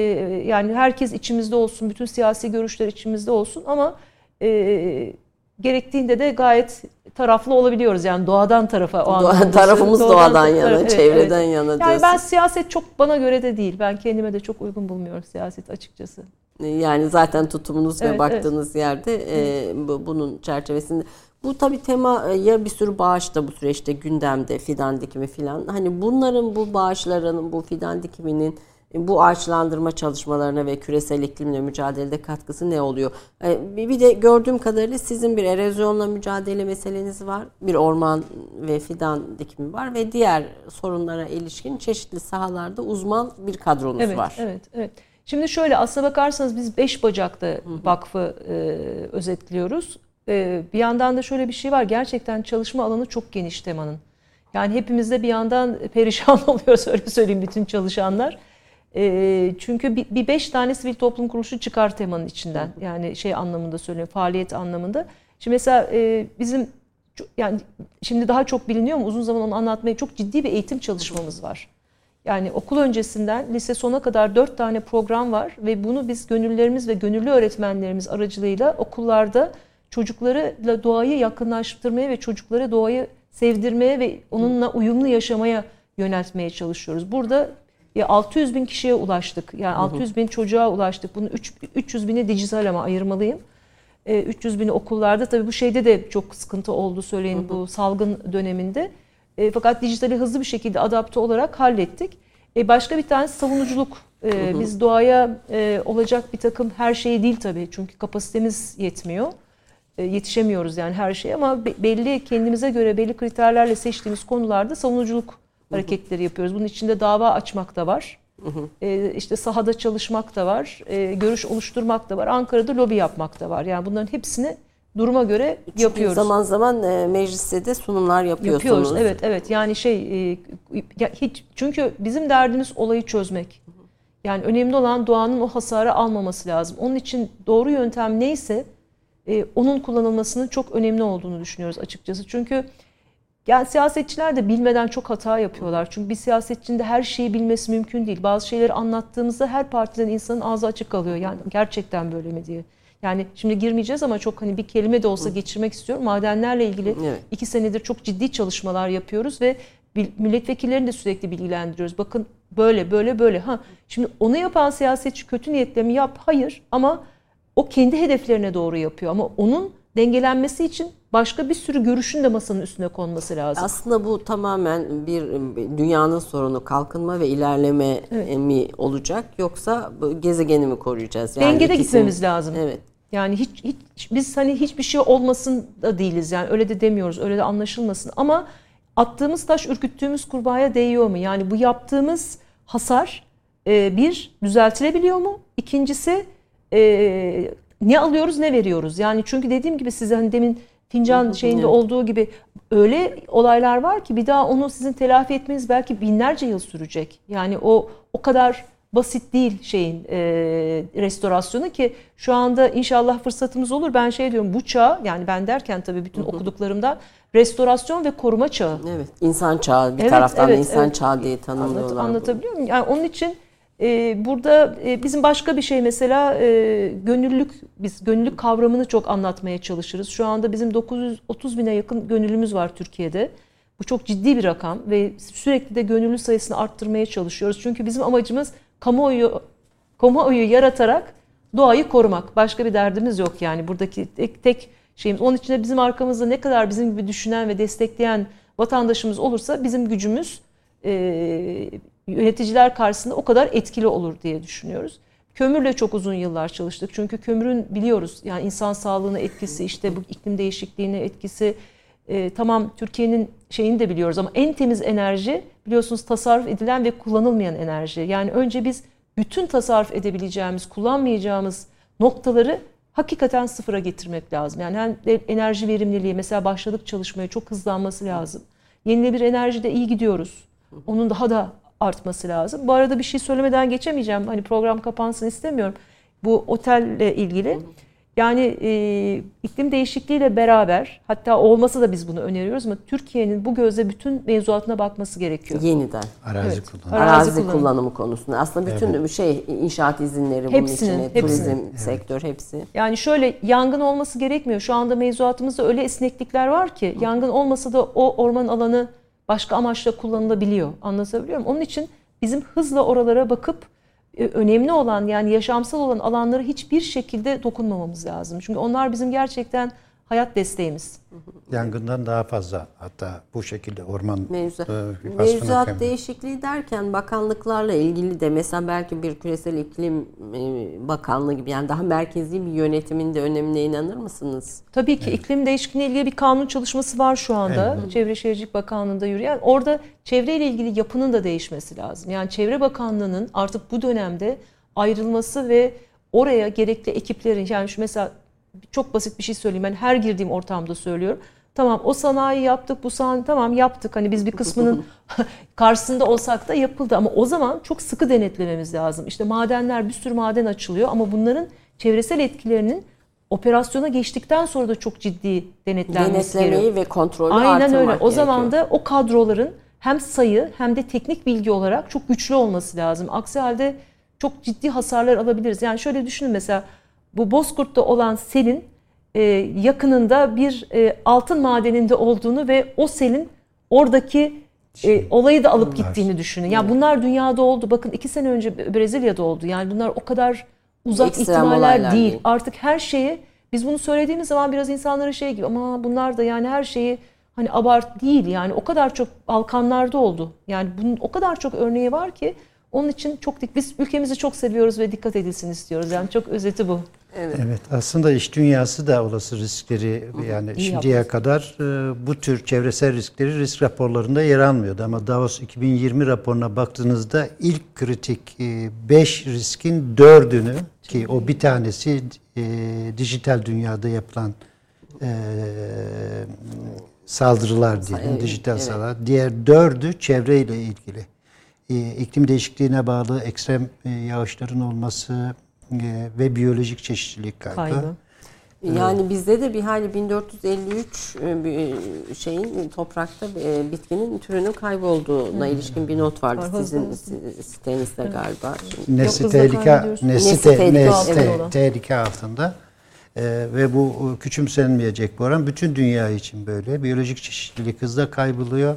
yani herkes içimizde olsun, bütün siyasi görüşler içimizde olsun ama e, gerektiğinde de gayet taraflı olabiliyoruz. Yani doğadan tarafa. O Doğa, tarafımız doğadan, doğadan yana, evet, çevreden evet. yana diyorsun. Yani ben siyaset çok bana göre de değil. Ben kendime de çok uygun bulmuyorum siyaset açıkçası. Yani zaten tutumunuz evet, ve baktığınız evet. yerde e, bu, bunun çerçevesinde. Bu tabii tema e, ya bir sürü bağış da bu süreçte gündemde fidan dikimi filan. Hani bunların bu bağışların bu fidan dikiminin bu ağaçlandırma çalışmalarına ve küresel iklimle mücadelede katkısı ne oluyor? E, bir de gördüğüm kadarıyla sizin bir erozyonla mücadele meseleniz var. Bir orman ve fidan dikimi var ve diğer sorunlara ilişkin çeşitli sahalarda uzman bir kadronuz evet, var. Evet, evet. Şimdi şöyle aslına bakarsanız biz beş bacakta vakfı e, özetliyoruz. E, bir yandan da şöyle bir şey var. Gerçekten çalışma alanı çok geniş temanın. Yani hepimizde bir yandan perişan (laughs) oluyoruz öyle söyleyeyim bütün çalışanlar. E, çünkü bir, bir beş tane sivil toplum kuruluşu çıkar temanın içinden. Yani şey anlamında söylüyorum, faaliyet anlamında. Şimdi mesela e, bizim yani şimdi daha çok biliniyor mu? Uzun zaman onu anlatmaya çok ciddi bir eğitim çalışmamız var. Yani okul öncesinden lise sona kadar dört tane program var ve bunu biz gönüllerimiz ve gönüllü öğretmenlerimiz aracılığıyla okullarda çocuklarla doğayı yakınlaştırmaya ve çocuklara doğayı sevdirmeye ve onunla uyumlu yaşamaya yöneltmeye çalışıyoruz. Burada 600 bin kişiye ulaştık. Yani 600 bin çocuğa ulaştık. Bunu 3, 300 bini dijital ama ayırmalıyım. 300 bini okullarda tabii bu şeyde de çok sıkıntı oldu söyleyin bu salgın döneminde. E, fakat dijitali hızlı bir şekilde adapte olarak hallettik. E, başka bir tanesi savunuculuk. E, Biz doğaya e, olacak bir takım her şeyi değil tabii çünkü kapasitemiz yetmiyor. E, yetişemiyoruz yani her şeye ama be, belli kendimize göre belli kriterlerle seçtiğimiz konularda savunuculuk hareketleri yapıyoruz. Bunun içinde dava açmak da var. E, işte sahada çalışmak da var. E, görüş oluşturmak da var. Ankara'da lobi yapmak da var. Yani bunların hepsini duruma göre Çünkü yapıyoruz. Zaman zaman e, mecliste de sunumlar yapıyorsunuz. Yapıyoruz. Evet, evet. Yani şey e, ya hiç çünkü bizim derdimiz olayı çözmek. Yani önemli olan doğanın o hasarı almaması lazım. Onun için doğru yöntem neyse e, onun kullanılmasının çok önemli olduğunu düşünüyoruz açıkçası. Çünkü yani siyasetçiler de bilmeden çok hata yapıyorlar. Çünkü bir siyasetçinin de her şeyi bilmesi mümkün değil. Bazı şeyleri anlattığımızda her partiden insanın ağzı açık kalıyor. Yani gerçekten böyle mi diye. Yani şimdi girmeyeceğiz ama çok hani bir kelime de olsa geçirmek istiyorum. Madenlerle ilgili Evet. iki senedir çok ciddi çalışmalar yapıyoruz ve milletvekillerini de sürekli bilgilendiriyoruz. Bakın böyle böyle böyle. Ha şimdi onu yapan siyasetçi kötü niyetle mi yap? Hayır ama o kendi hedeflerine doğru yapıyor ama onun dengelenmesi için başka bir sürü görüşün de masanın üstüne konması lazım. Aslında bu tamamen bir e, dünyanın sorunu kalkınma ve ilerleme mi olacak yoksa gezegeni mi koruyacağız? Dengede ikisini- gitmemiz lazım. Evet. Yani hiç, hiç biz hani hiçbir şey olmasın da değiliz yani öyle de demiyoruz öyle de anlaşılmasın ama attığımız taş ürküttüğümüz kurbağaya değiyor mu? Yani bu yaptığımız hasar e, bir düzeltilebiliyor mu? İkincisi e, ne alıyoruz ne veriyoruz? Yani çünkü dediğim gibi size hani demin fincan şeyinde evet. olduğu gibi öyle olaylar var ki bir daha onu sizin telafi etmeniz belki binlerce yıl sürecek. Yani o o kadar basit değil şeyin e, restorasyonu ki şu anda inşallah fırsatımız olur. Ben şey diyorum bu çağ yani ben derken tabii bütün okuduklarımda restorasyon ve koruma çağı. Evet. İnsan çağı bir Evet, taraftan da evet, insan evet. çağı diye Anlat, tanımlıyorlar. bunu. anlatabiliyor muyum? Yani onun için burada e, bizim başka bir şey mesela e, gönüllülük biz gönüllülük kavramını çok anlatmaya çalışırız. Şu anda bizim 930 bine yakın gönüllümüz var Türkiye'de. Bu çok ciddi bir rakam ve sürekli de gönüllü sayısını arttırmaya çalışıyoruz. Çünkü bizim amacımız kamuoyu kamuoyu yaratarak doğayı korumak. Başka bir derdimiz yok yani buradaki tek, tek şeyimiz. Onun için de bizim arkamızda ne kadar bizim gibi düşünen ve destekleyen vatandaşımız olursa bizim gücümüz e, yöneticiler karşısında o kadar etkili olur diye düşünüyoruz. Kömürle çok uzun yıllar çalıştık. Çünkü kömürün biliyoruz yani insan sağlığına etkisi, işte bu iklim değişikliğine etkisi. e, tamam Türkiye'nin şeyini de biliyoruz ama en temiz enerji biliyorsunuz tasarruf edilen ve kullanılmayan enerji. Yani önce biz bütün tasarruf edebileceğimiz, kullanmayacağımız noktaları hakikaten sıfıra getirmek lazım. Yani hem enerji verimliliği mesela başladık çalışmaya çok hızlanması lazım. Yenilenebilir enerjide iyi gidiyoruz. Onun daha da artması lazım. Bu arada bir şey söylemeden geçemeyeceğim. Hani program kapansın istemiyorum. Bu otelle ilgili. Yani e, iklim değişikliğiyle beraber hatta olmasa da biz bunu öneriyoruz ama Türkiye'nin bu gözle bütün mevzuatına bakması gerekiyor. Yeniden. Arazi Evet. kullanımı. Arazi, Arazi kullanımı. kullanımı. konusunda. Aslında bütün şey inşaat izinleri bunun Hepsinin, içine, hepsinin. turizm sektör hepsi. Yani şöyle yangın olması gerekmiyor. Şu anda mevzuatımızda öyle esneklikler var ki yangın olmasa da o orman alanı başka amaçla kullanılabiliyor. Anlatabiliyor muyum? Onun için bizim hızla oralara bakıp e, önemli olan yani yaşamsal olan alanlara hiçbir şekilde dokunmamamız lazım. Çünkü onlar bizim gerçekten hayat desteğimiz. Yangından daha fazla hatta bu şekilde orman Mevzuat, e, mevzuat değişikliği derken bakanlıklarla ilgili de mesela belki bir küresel iklim e, bakanlığı gibi yani daha merkezi bir yönetimin de önemine inanır mısınız? Tabii ki iklim değişikliğine ilgili bir kanun çalışması var şu anda. Çevre Şehircilik Bakanlığı'nda yürüyen. Orada çevreyle ilgili yapının da değişmesi lazım. Yani Çevre Bakanlığı'nın artık bu dönemde ayrılması ve oraya gerekli ekiplerin yani şu mesela çok basit bir şey söyleyeyim. Ben her girdiğim ortamda söylüyorum. Tamam o sanayi yaptık, bu sanayi tamam yaptık. Hani biz bir kısmının (laughs) karşısında olsak da yapıldı. Ama o zaman çok sıkı denetlememiz lazım. İşte madenler bir sürü maden açılıyor ama bunların çevresel etkilerinin operasyona geçtikten sonra da çok ciddi denetlenmesi gerekiyor. Denetlemeyi ve kontrolü Aynen öyle. O gerekiyor. zaman da o kadroların hem sayı hem de teknik bilgi olarak çok güçlü olması lazım. Aksi halde çok ciddi hasarlar alabiliriz. Yani şöyle düşünün mesela bu Bozkurt'ta olan selin e, yakınında bir e, altın madeninde olduğunu ve o selin oradaki e, olayı da alıp gittiğini düşünün. Ya bunlar dünyada oldu. Bakın iki sene önce Brezilya'da oldu. Yani bunlar o kadar uzak Ekstrem ihtimaller değil. değil. Artık her şeyi biz bunu söylediğimiz zaman biraz insanlara şey gibi ama bunlar da yani her şeyi hani abart değil yani o kadar çok Balkanlarda oldu. Yani bunun o kadar çok örneği var ki onun için çok dik biz ülkemizi çok seviyoruz ve dikkat edilsin istiyoruz. Yani çok özeti bu. Evet aslında iş dünyası da olası riskleri yani İyi şimdiye yaptınız. kadar e, bu tür çevresel riskleri risk raporlarında yer almıyordu. Ama Davos 2020 raporuna baktığınızda ilk kritik 5 riskin 4'ünü ki o bir tanesi e, dijital dünyada yapılan e, saldırılar diyelim, Evet, dijital evet. saldırılar. Diğer dördü çevreyle ilgili. E, iklim değişikliğine bağlı ekstrem e, yağışların olması e, ve biyolojik çeşitlilik kaybı. Kaybı. Yani bizde de bir hali 1453 e, bir şeyin toprakta e, bitkinin türünün kaybolduğuna ilişkin bir not vardı Var, sizin sitenizde galiba. Nesli tehlike, nesli, Nesli te- tehlike nesli te- tehlike altında. Ee, ve bu e, küçümsenmeyecek bu oran bütün dünya için böyle. Biyolojik çeşitlilik hızla kayboluyor.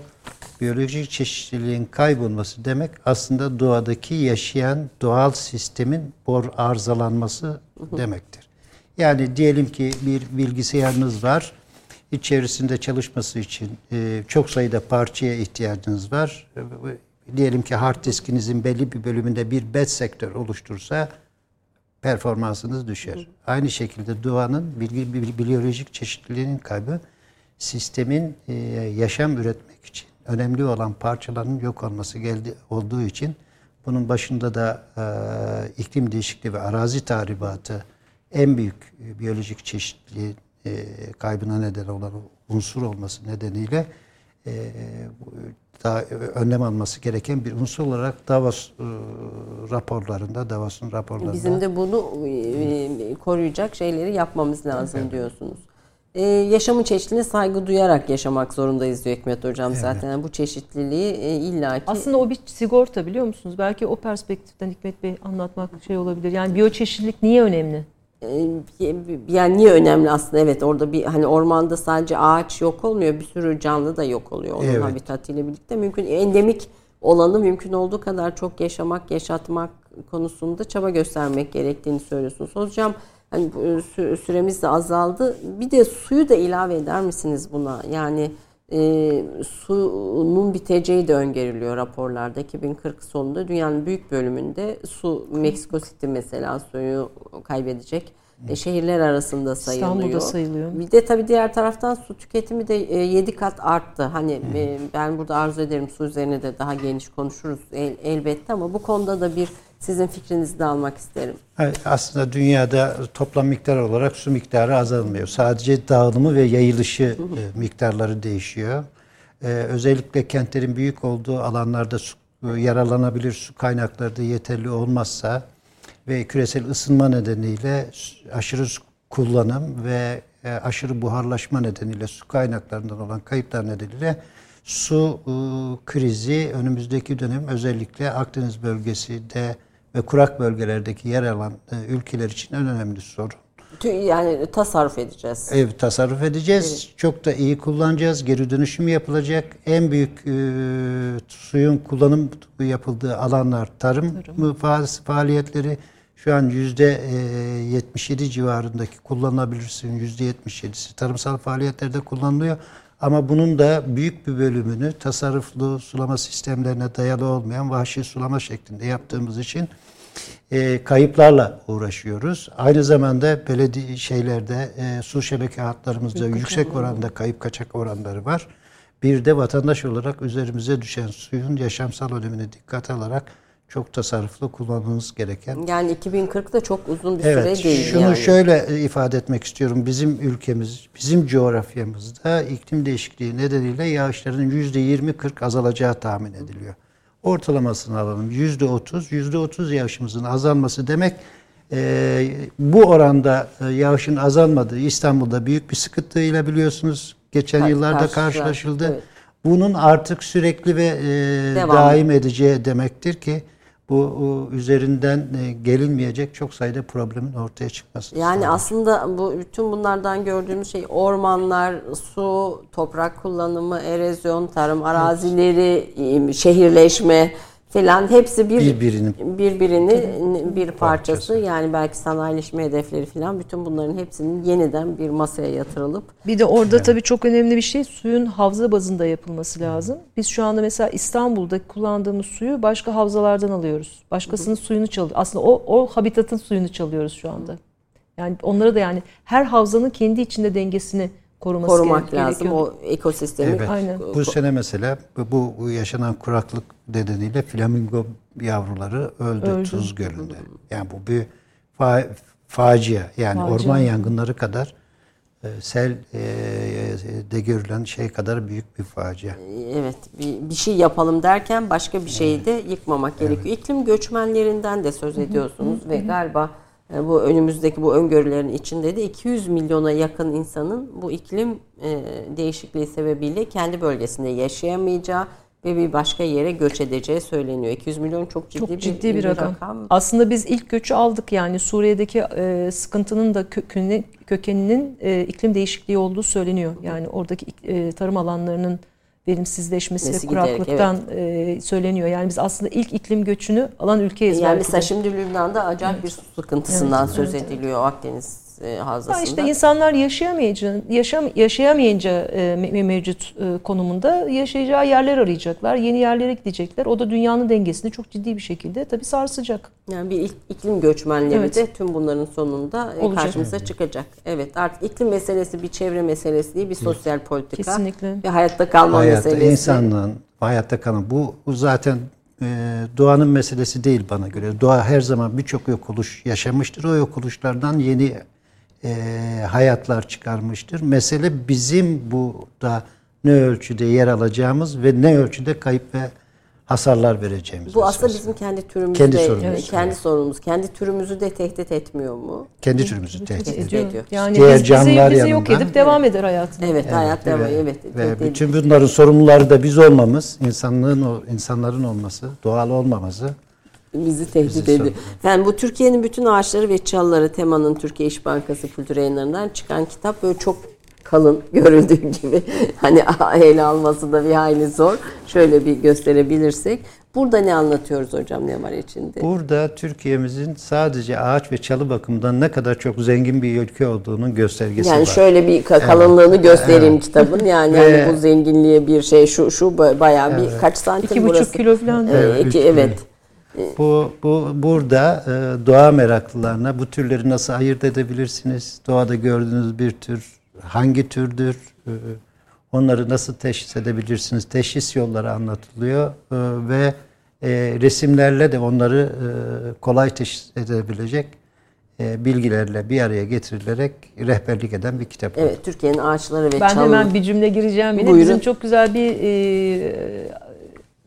Biyolojik çeşitliliğin kaybolması demek aslında doğadaki yaşayan doğal sistemin bor arızalanması demektir. Yani diyelim ki bir bilgisayarınız var. İçerisinde çalışması için e, çok sayıda parçaya ihtiyacınız var. E, Diyelim ki hard diskinizin belli bir bölümünde bir bad sektör oluştursa performansınız düşer. Aynı şekilde doğanın bilgi, bi- biyolojik çeşitliliğinin kaybı sistemin e, yaşam üretmek için önemli olan parçaların yok olması geldi olduğu için bunun başında da e, iklim değişikliği ve arazi tahribatı en büyük e, biyolojik çeşitliliğin e, kaybına neden olan unsur olması nedeniyle e, daha önlem alması gereken bir unsur olarak Davos e, raporlarında, Davos'un raporlarında Bizim de bunu e, koruyacak şeyleri yapmamız lazım diyorsunuz. E, yaşamın çeşitliliğine saygı duyarak yaşamak zorundayız diyor Hikmet Hocam zaten. Yani bu çeşitliliği e, illaki Aslında o bir sigorta biliyor musunuz? Belki o perspektiften Hikmet Bey anlatmak şey olabilir. Yani biyoçeşitlilik niye önemli? Ee, yani niye önemli aslında evet orada bir hani ormanda sadece ağaç yok olmuyor bir sürü canlı da yok oluyor onun Evet. habitatıyla birlikte mümkün endemik olanı mümkün olduğu kadar çok yaşamak yaşatmak konusunda çaba göstermek gerektiğini söylüyorsunuz hocam hani sü- süremiz de azaldı bir de suyu da ilave eder misiniz buna yani e, sunun biteceği de öngörülüyor raporlarda 2040 sonunda dünyanın büyük bölümünde su Meksiko City mesela suyu kaybedecek. E, şehirler arasında sayılıyor. İstanbul'da sayılıyor. Bir de tabii diğer taraftan su tüketimi de 7 kat arttı. Hani e, ben burada arzu ederim su üzerine de daha geniş konuşuruz el- elbette ama bu konuda da bir sizin fikrinizi de almak isterim. Evet, Aslında dünyada toplam miktar olarak su miktarı azalmıyor. Sadece dağılımı ve yayılışı e, miktarları değişiyor. Ee, özellikle kentlerin büyük olduğu alanlarda su, e, yaralanabilir su kaynakları da yeterli olmazsa ve küresel ısınma nedeniyle aşırı su kullanım ve e, aşırı buharlaşma nedeniyle su kaynaklarından olan kayıplar nedeniyle su e, krizi önümüzdeki dönem özellikle Akdeniz bölgesinde ve kurak bölgelerdeki yer alan e, ülkeler için en önemli sorun. Yani tasarruf edeceğiz. Ev tasarruf edeceğiz. Çok da iyi kullanacağız. Geri dönüşüm yapılacak. En büyük e, suyun kullanım yapıldığı alanlar tarım, fa- faaliyetleri. Şu an yüzde e, 77 civarındaki kullanılabilir suyun yüzde 77'si tarımsal faaliyetlerde kullanılıyor. Ama bunun da büyük bir bölümünü tasarruflu sulama sistemlerine dayalı olmayan vahşi sulama şeklinde yaptığımız için e, kayıplarla uğraşıyoruz. Aynı zamanda belediye şeylerde e, su şebeke hatlarımızda yüksek oranda kayıp kaçak oranları var. Bir de vatandaş olarak üzerimize düşen suyun yaşamsal önemine dikkat alarak çok tasarruflu kullanmamız gereken Yani 2040 da çok uzun bir Evet, süre değil şunu yani. şöyle e, ifade etmek istiyorum. Bizim ülkemiz, bizim coğrafyamızda iklim değişikliği nedeniyle yağışların yüzde 20-40 azalacağı tahmin ediliyor. Ortalamasını alalım. Yüzde 30, yüzde 30 yağışımızın azalması demek e, bu oranda e, yağışın azalmadığı İstanbul'da büyük bir sıkıntıyla biliyorsunuz geçen Kar- yıllarda karşılaşıldı. evet. Bunun artık sürekli ve e, daim edeceği demektir ki bu üzerinden e, gelinmeyecek çok sayıda problemin ortaya çıkması. Yani sağlar. aslında bu bütün bunlardan gördüğümüz şey ormanlar, su, toprak kullanımı, erozyon, tarım arazileri, şehirleşme filan hepsi bir Birbirinin- birbirini bir parçası. Parçası. Yani belki sanayileşme hedefleri filan bütün bunların hepsinin yeniden bir masaya yatırılıp Bir de orada tabii çok önemli bir şey suyun havza bazında yapılması lazım. Biz şu anda mesela İstanbul'da kullandığımız suyu başka havzalardan alıyoruz. Başkasının suyunu çalıyoruz. Aslında o, o habitatın suyunu çalıyoruz şu anda. Yani onları da yani her havzanın kendi içinde dengesini koruması korumak gerek- lazım gerekiyor. o ekosistemi. Evet. Aynen. Bu sene mesela bu, bu yaşanan kuraklık nedeniyle flamingo yavruları öldü, Öldü. Tuz Gölü'nde. Yani bu bir fa- facia. Yani Facia. orman yangınları kadar e, sel e, de görülen şey kadar büyük bir facia. Evet bir, bir şey yapalım derken başka bir şeyi de yıkmamak gerekiyor. İklim göçmenlerinden de söz ediyorsunuz ve galiba e, bu önümüzdeki bu öngörülerin içinde de 200 milyona yakın insanın bu iklim e, değişikliği sebebiyle kendi bölgesinde yaşayamayacağı ve bir başka yere göç edeceği söyleniyor. 200 milyon çok ciddi, Çok ciddi bir, rakam. rakam. Aslında biz ilk göçü aldık yani Suriye'deki e, sıkıntının da kökeni, kökeninin e, iklim değişikliği olduğu söyleniyor. Yani oradaki e, tarım alanlarının verimsizleşmesi Nesi ve giderek, kuraklıktan e, söyleniyor. Yani biz aslında ilk iklim göçünü alan ülkeyiz. Yani belki mesela de. şimdi Lübnan'da acayip bir su sıkıntısından söz ediliyor Akdeniz e, Ya havzasında. işte insanlar yaşayamayınca, yaşam, yaşayamayınca e, me- mevcut e, konumunda yaşayacağı yerler arayacaklar. Yeni yerlere gidecekler. O da dünyanın dengesini çok ciddi bir şekilde tabii sarsacak. Yani bir ik- iklim göçmenleri Evet. de tüm bunların sonunda e, Olacak. karşımıza çıkacak. Evet artık iklim meselesi bir çevre meselesi değil bir sosyal politika. Kesinlikle. Ve hayatta kalma Hayatta meselesi. insanlığın hayatta kalan bu, bu zaten e, doğanın meselesi değil bana göre. Doğa her zaman birçok yok oluş yaşamıştır. O yok oluşlardan yeni e, hayatlar çıkarmıştır. Mesele bizim burada ne ölçüde yer alacağımız ve ne ölçüde kayıp ve hasarlar vereceğimiz. Bu aslında bizim kendi türümüzü Kendi de, sorunumuz. kendi sorunumuz. Kendi türümüzü de tehdit etmiyor mu? kendi türümüzü tehdit Tehdit ediyor. ediyor. Yani Diğer biz, bizi, canlılar bizi yok yanından- edip devam eder hayatına. Evet, hayat devam. ve, Evet. ve bütün bunların sorumluları da biz olmamız, insanlığın o- insanların olması, doğal olmaması bizi tehdit ediyor. Yani bu Türkiye'nin bütün ağaçları ve çalıları temanın Türkiye İş Bankası kültür yayınlarından çıkan kitap böyle çok kalın (laughs) görüldüğü gibi hani (laughs) ele alması da bir hayli zor. Şöyle bir gösterebilirsek. Burada ne anlatıyoruz hocam ne var içinde? Burada Türkiye'mizin sadece ağaç ve çalı bakımından ne kadar çok zengin bir ülke olduğunun göstergesi Yani var. şöyle bir ka- kalınlığını göstereyim kitabın. (laughs) Yani Ve- hani bu zenginliğe bir şey şu şu ba- bayağı bir kaç santim İki buçuk burası? kilo falan. Evet, iki- üç evet. Bu, bu burada e, doğa meraklılarına bu türleri nasıl ayırt edebilirsiniz? Doğada gördüğünüz bir tür hangi türdür? E, onları nasıl teşhis edebilirsiniz? Teşhis yolları anlatılıyor e, ve e, resimlerle de onları e, kolay teşhis edebilecek e, bilgilerle bir araya getirilerek rehberlik eden bir kitap. Evet Türkiye'nin ağaçları ve Ben çalı. hemen bir cümle gireceğim yine. Buyurun. Bizim çok güzel bir e,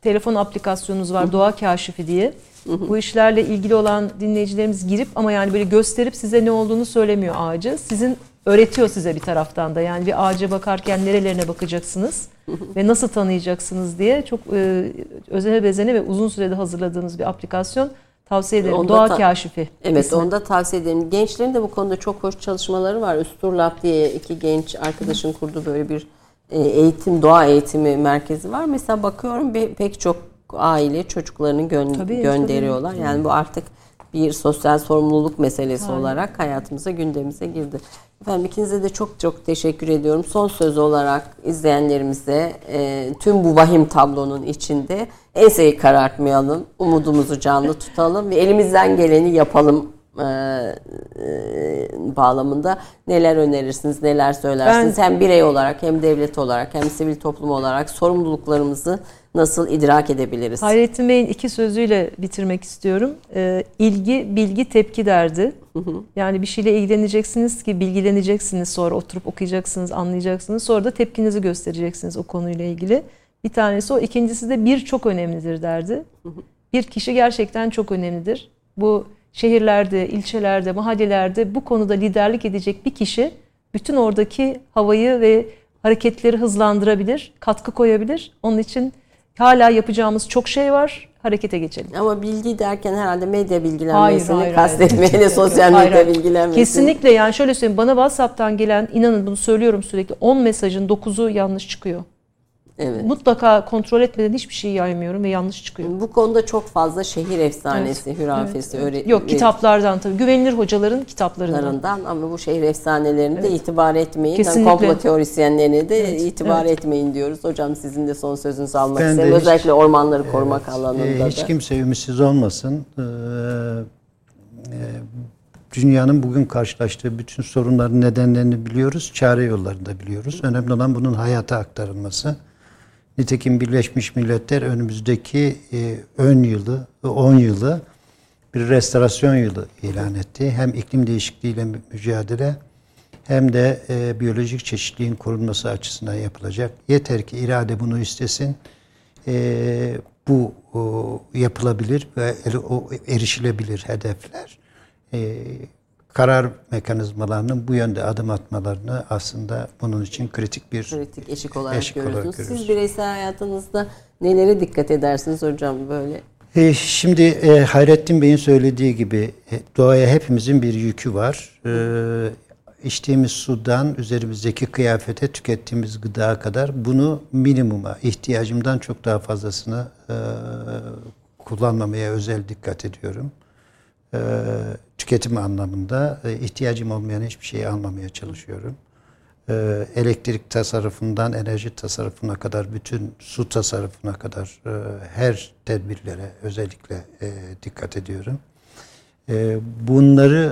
telefon aplikasyonumuz var Doğa Kaşifi diye. Bu işlerle ilgili olan dinleyicilerimiz girip ama yani böyle gösterip size ne olduğunu söylemiyor ağacı. Sizin öğretiyor size bir taraftan da. Yani bir ağaca bakarken nerelerine bakacaksınız ve nasıl tanıyacaksınız diye çok e, özene bezene ve uzun sürede hazırladığımız bir aplikasyon tavsiye ederim. Onda Doğa ta- Kaşifi. Evet ismi. onu da tavsiye ederim. Gençlerin de bu konuda çok hoş çalışmaları var. Üsturlap diye iki genç arkadaşın kurduğu böyle bir eğitim, doğa eğitimi merkezi var. Mesela bakıyorum be- pek çok aile çocuklarını gö- Tabii, gönderiyorlar. Yani bu artık bir sosyal sorumluluk meselesi olarak hayatımıza, gündemimize girdi. Efendim ikinize de çok çok teşekkür ediyorum. Son söz olarak izleyenlerimize e, tüm bu vahim tablonun içinde enseyi karartmayalım, umudumuzu canlı tutalım ve elimizden geleni yapalım e, e, bağlamında neler önerirsiniz, neler söylersiniz? hem birey olarak hem devlet olarak hem sivil toplum olarak sorumluluklarımızı nasıl idrak edebiliriz? Hayrettin Bey'in iki sözüyle bitirmek istiyorum. Ee, ilgi, bilgi, tepki derdi. Yani bir şeyle ilgileneceksiniz ki bilgileneceksiniz sonra oturup okuyacaksınız, anlayacaksınız. Sonra da tepkinizi göstereceksiniz o konuyla ilgili. Bir tanesi o. ikincisi de bir çok önemlidir derdi. Bir kişi gerçekten çok önemlidir. Bu şehirlerde, ilçelerde, mahallelerde bu konuda liderlik edecek bir kişi bütün oradaki havayı ve hareketleri hızlandırabilir, katkı koyabilir. Onun için hala yapacağımız çok şey var. harekete geçelim. Ama bilgi derken herhalde medya bilgilenmesini kastetmeyle sosyal Hayır, medya hayır. bilgilenmesi. Kesinlikle yani şöyle söyleyeyim bana WhatsApp'tan gelen inanın bunu söylüyorum sürekli 10 mesajın 9'u yanlış çıkıyor. Evet. Mutlaka kontrol etmeden hiçbir şey yaymıyorum ve yanlış çıkıyor. Bu konuda çok fazla şehir efsanesi, hürafesi, öğre- Yok kitaplardan tabii güvenilir hocaların kitaplarından. ama bu şehir efsanelerine de itibar etmeyin. Kesinlikle. Komplo teorisyenlerine de Evet, itibar evet. etmeyin diyoruz. Hocam sizin de son sözünüzü almak Ben isterim. hiç- Özellikle ormanları korumak alanında Ee, da. hiç kimse ümitsiz olmasın. Ee, e, dünyanın bugün karşılaştığı bütün sorunların nedenlerini biliyoruz, çare yollarını da biliyoruz. Önemli olan bunun hayata aktarılması. Nitekim Birleşmiş Milletler önümüzdeki e, ön yılı, 10 yılı bir restorasyon yılı ilan etti. Hem iklim değişikliğiyle mü- mücadele hem de e, biyolojik çeşitliliğin korunması açısından yapılacak. Yeter ki irade bunu istesin. E, bu o, yapılabilir ve el- o erişilebilir hedefler. E, karar mekanizmalarının bu yönde adım atmalarını aslında bunun için kritik bir Kritik eşik olarak Eşik olarak görüyorsunuz. görüyoruz. Siz bireysel hayatınızda nelere dikkat edersiniz hocam böyle? E, şimdi e, Hayrettin Bey'in söylediği gibi e, doğaya hepimizin bir yükü var. E, içtiğimiz sudan üzerimizdeki kıyafete tükettiğimiz gıdaya kadar bunu minimuma, ihtiyacımdan çok daha fazlasını e, kullanmamaya özel dikkat ediyorum. E, tüketim anlamında e, ihtiyacım olmayan hiçbir şeyi almamaya çalışıyorum. E, elektrik tasarrufundan enerji tasarrufuna kadar, bütün su tasarrufuna kadar e, her tedbirlere özellikle e, dikkat ediyorum. E, bunları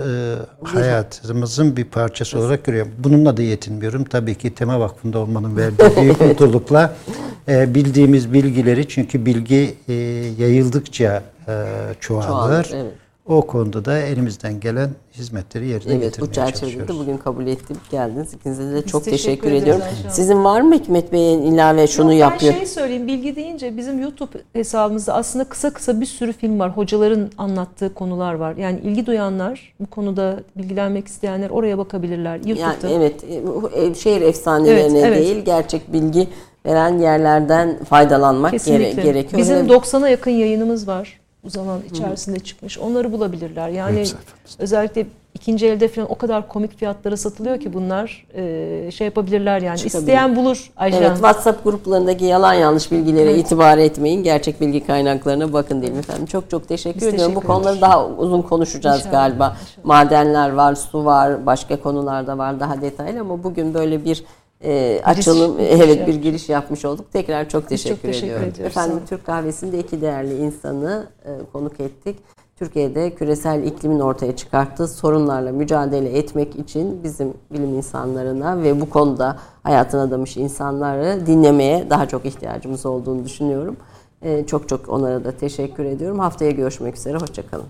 e, hayatımızın bir parçası olarak görüyorum. Bununla da yetinmiyorum. Tabii ki Tema Vakfı'nda olmanın verdiği büyük (laughs) mutlulukla e, bildiğimiz bilgileri çünkü bilgi e, yayıldıkça e, çoğalır. Çoğalır, evet. O konuda da elimizden gelen hizmetleri yerine Evet getirmeye bu çerçevede de çalışıyoruz. bugün kabul ettim geldiniz. İkinize de çok teşekkür teşekkür, ediyorum. Ayşe. Sizin var mı Hikmet Bey'in ilave şunu Yok, yapıyor? Ben şey söyleyeyim bilgi deyince bizim YouTube hesabımızda aslında kısa kısa bir sürü film var. Hocaların anlattığı konular var. Yani ilgi duyanlar bu konuda bilgilenmek isteyenler oraya bakabilirler. YouTube'da. Yani evet e, bu e, şehir efsanelerine Evet, evet. değil gerçek bilgi veren yerlerden faydalanmak gere- gerekiyor. Bizim Ve 90'a yakın yayınımız var. Bu zaman içerisinde çıkmış. Onları bulabilirler. Yani özellikle ikinci elde falan o kadar komik fiyatlara satılıyor ki bunlar e, şey yapabilirler yani. Çıkabilir. İsteyen bulur Ayşe Evet. WhatsApp gruplarındaki yalan yanlış bilgilere itibar etmeyin. Gerçek bilgi kaynaklarına bakın diyelim efendim. Çok çok teşekkür Biz ediyorum. teşekkür Bu konuları daha uzun konuşacağız İnşallah, galiba. inşallah. Madenler var, su var, başka konularda var daha detaylı ama bugün böyle bir e, açılım, giriş evet bir giriş yapmış olduk. Tekrar çok teşekkür, çok teşekkür ediyorum. ediyoruz. Efendim. Türk kahvesinde iki değerli insanı e, konuk ettik. Türkiye'de küresel iklimin ortaya çıkarttığı sorunlarla mücadele etmek için bizim bilim insanlarına ve bu konuda hayatını adamış insanları dinlemeye daha çok ihtiyacımız olduğunu düşünüyorum. E, çok çok onlara da teşekkür ediyorum. Haftaya görüşmek üzere. Hoşçakalın.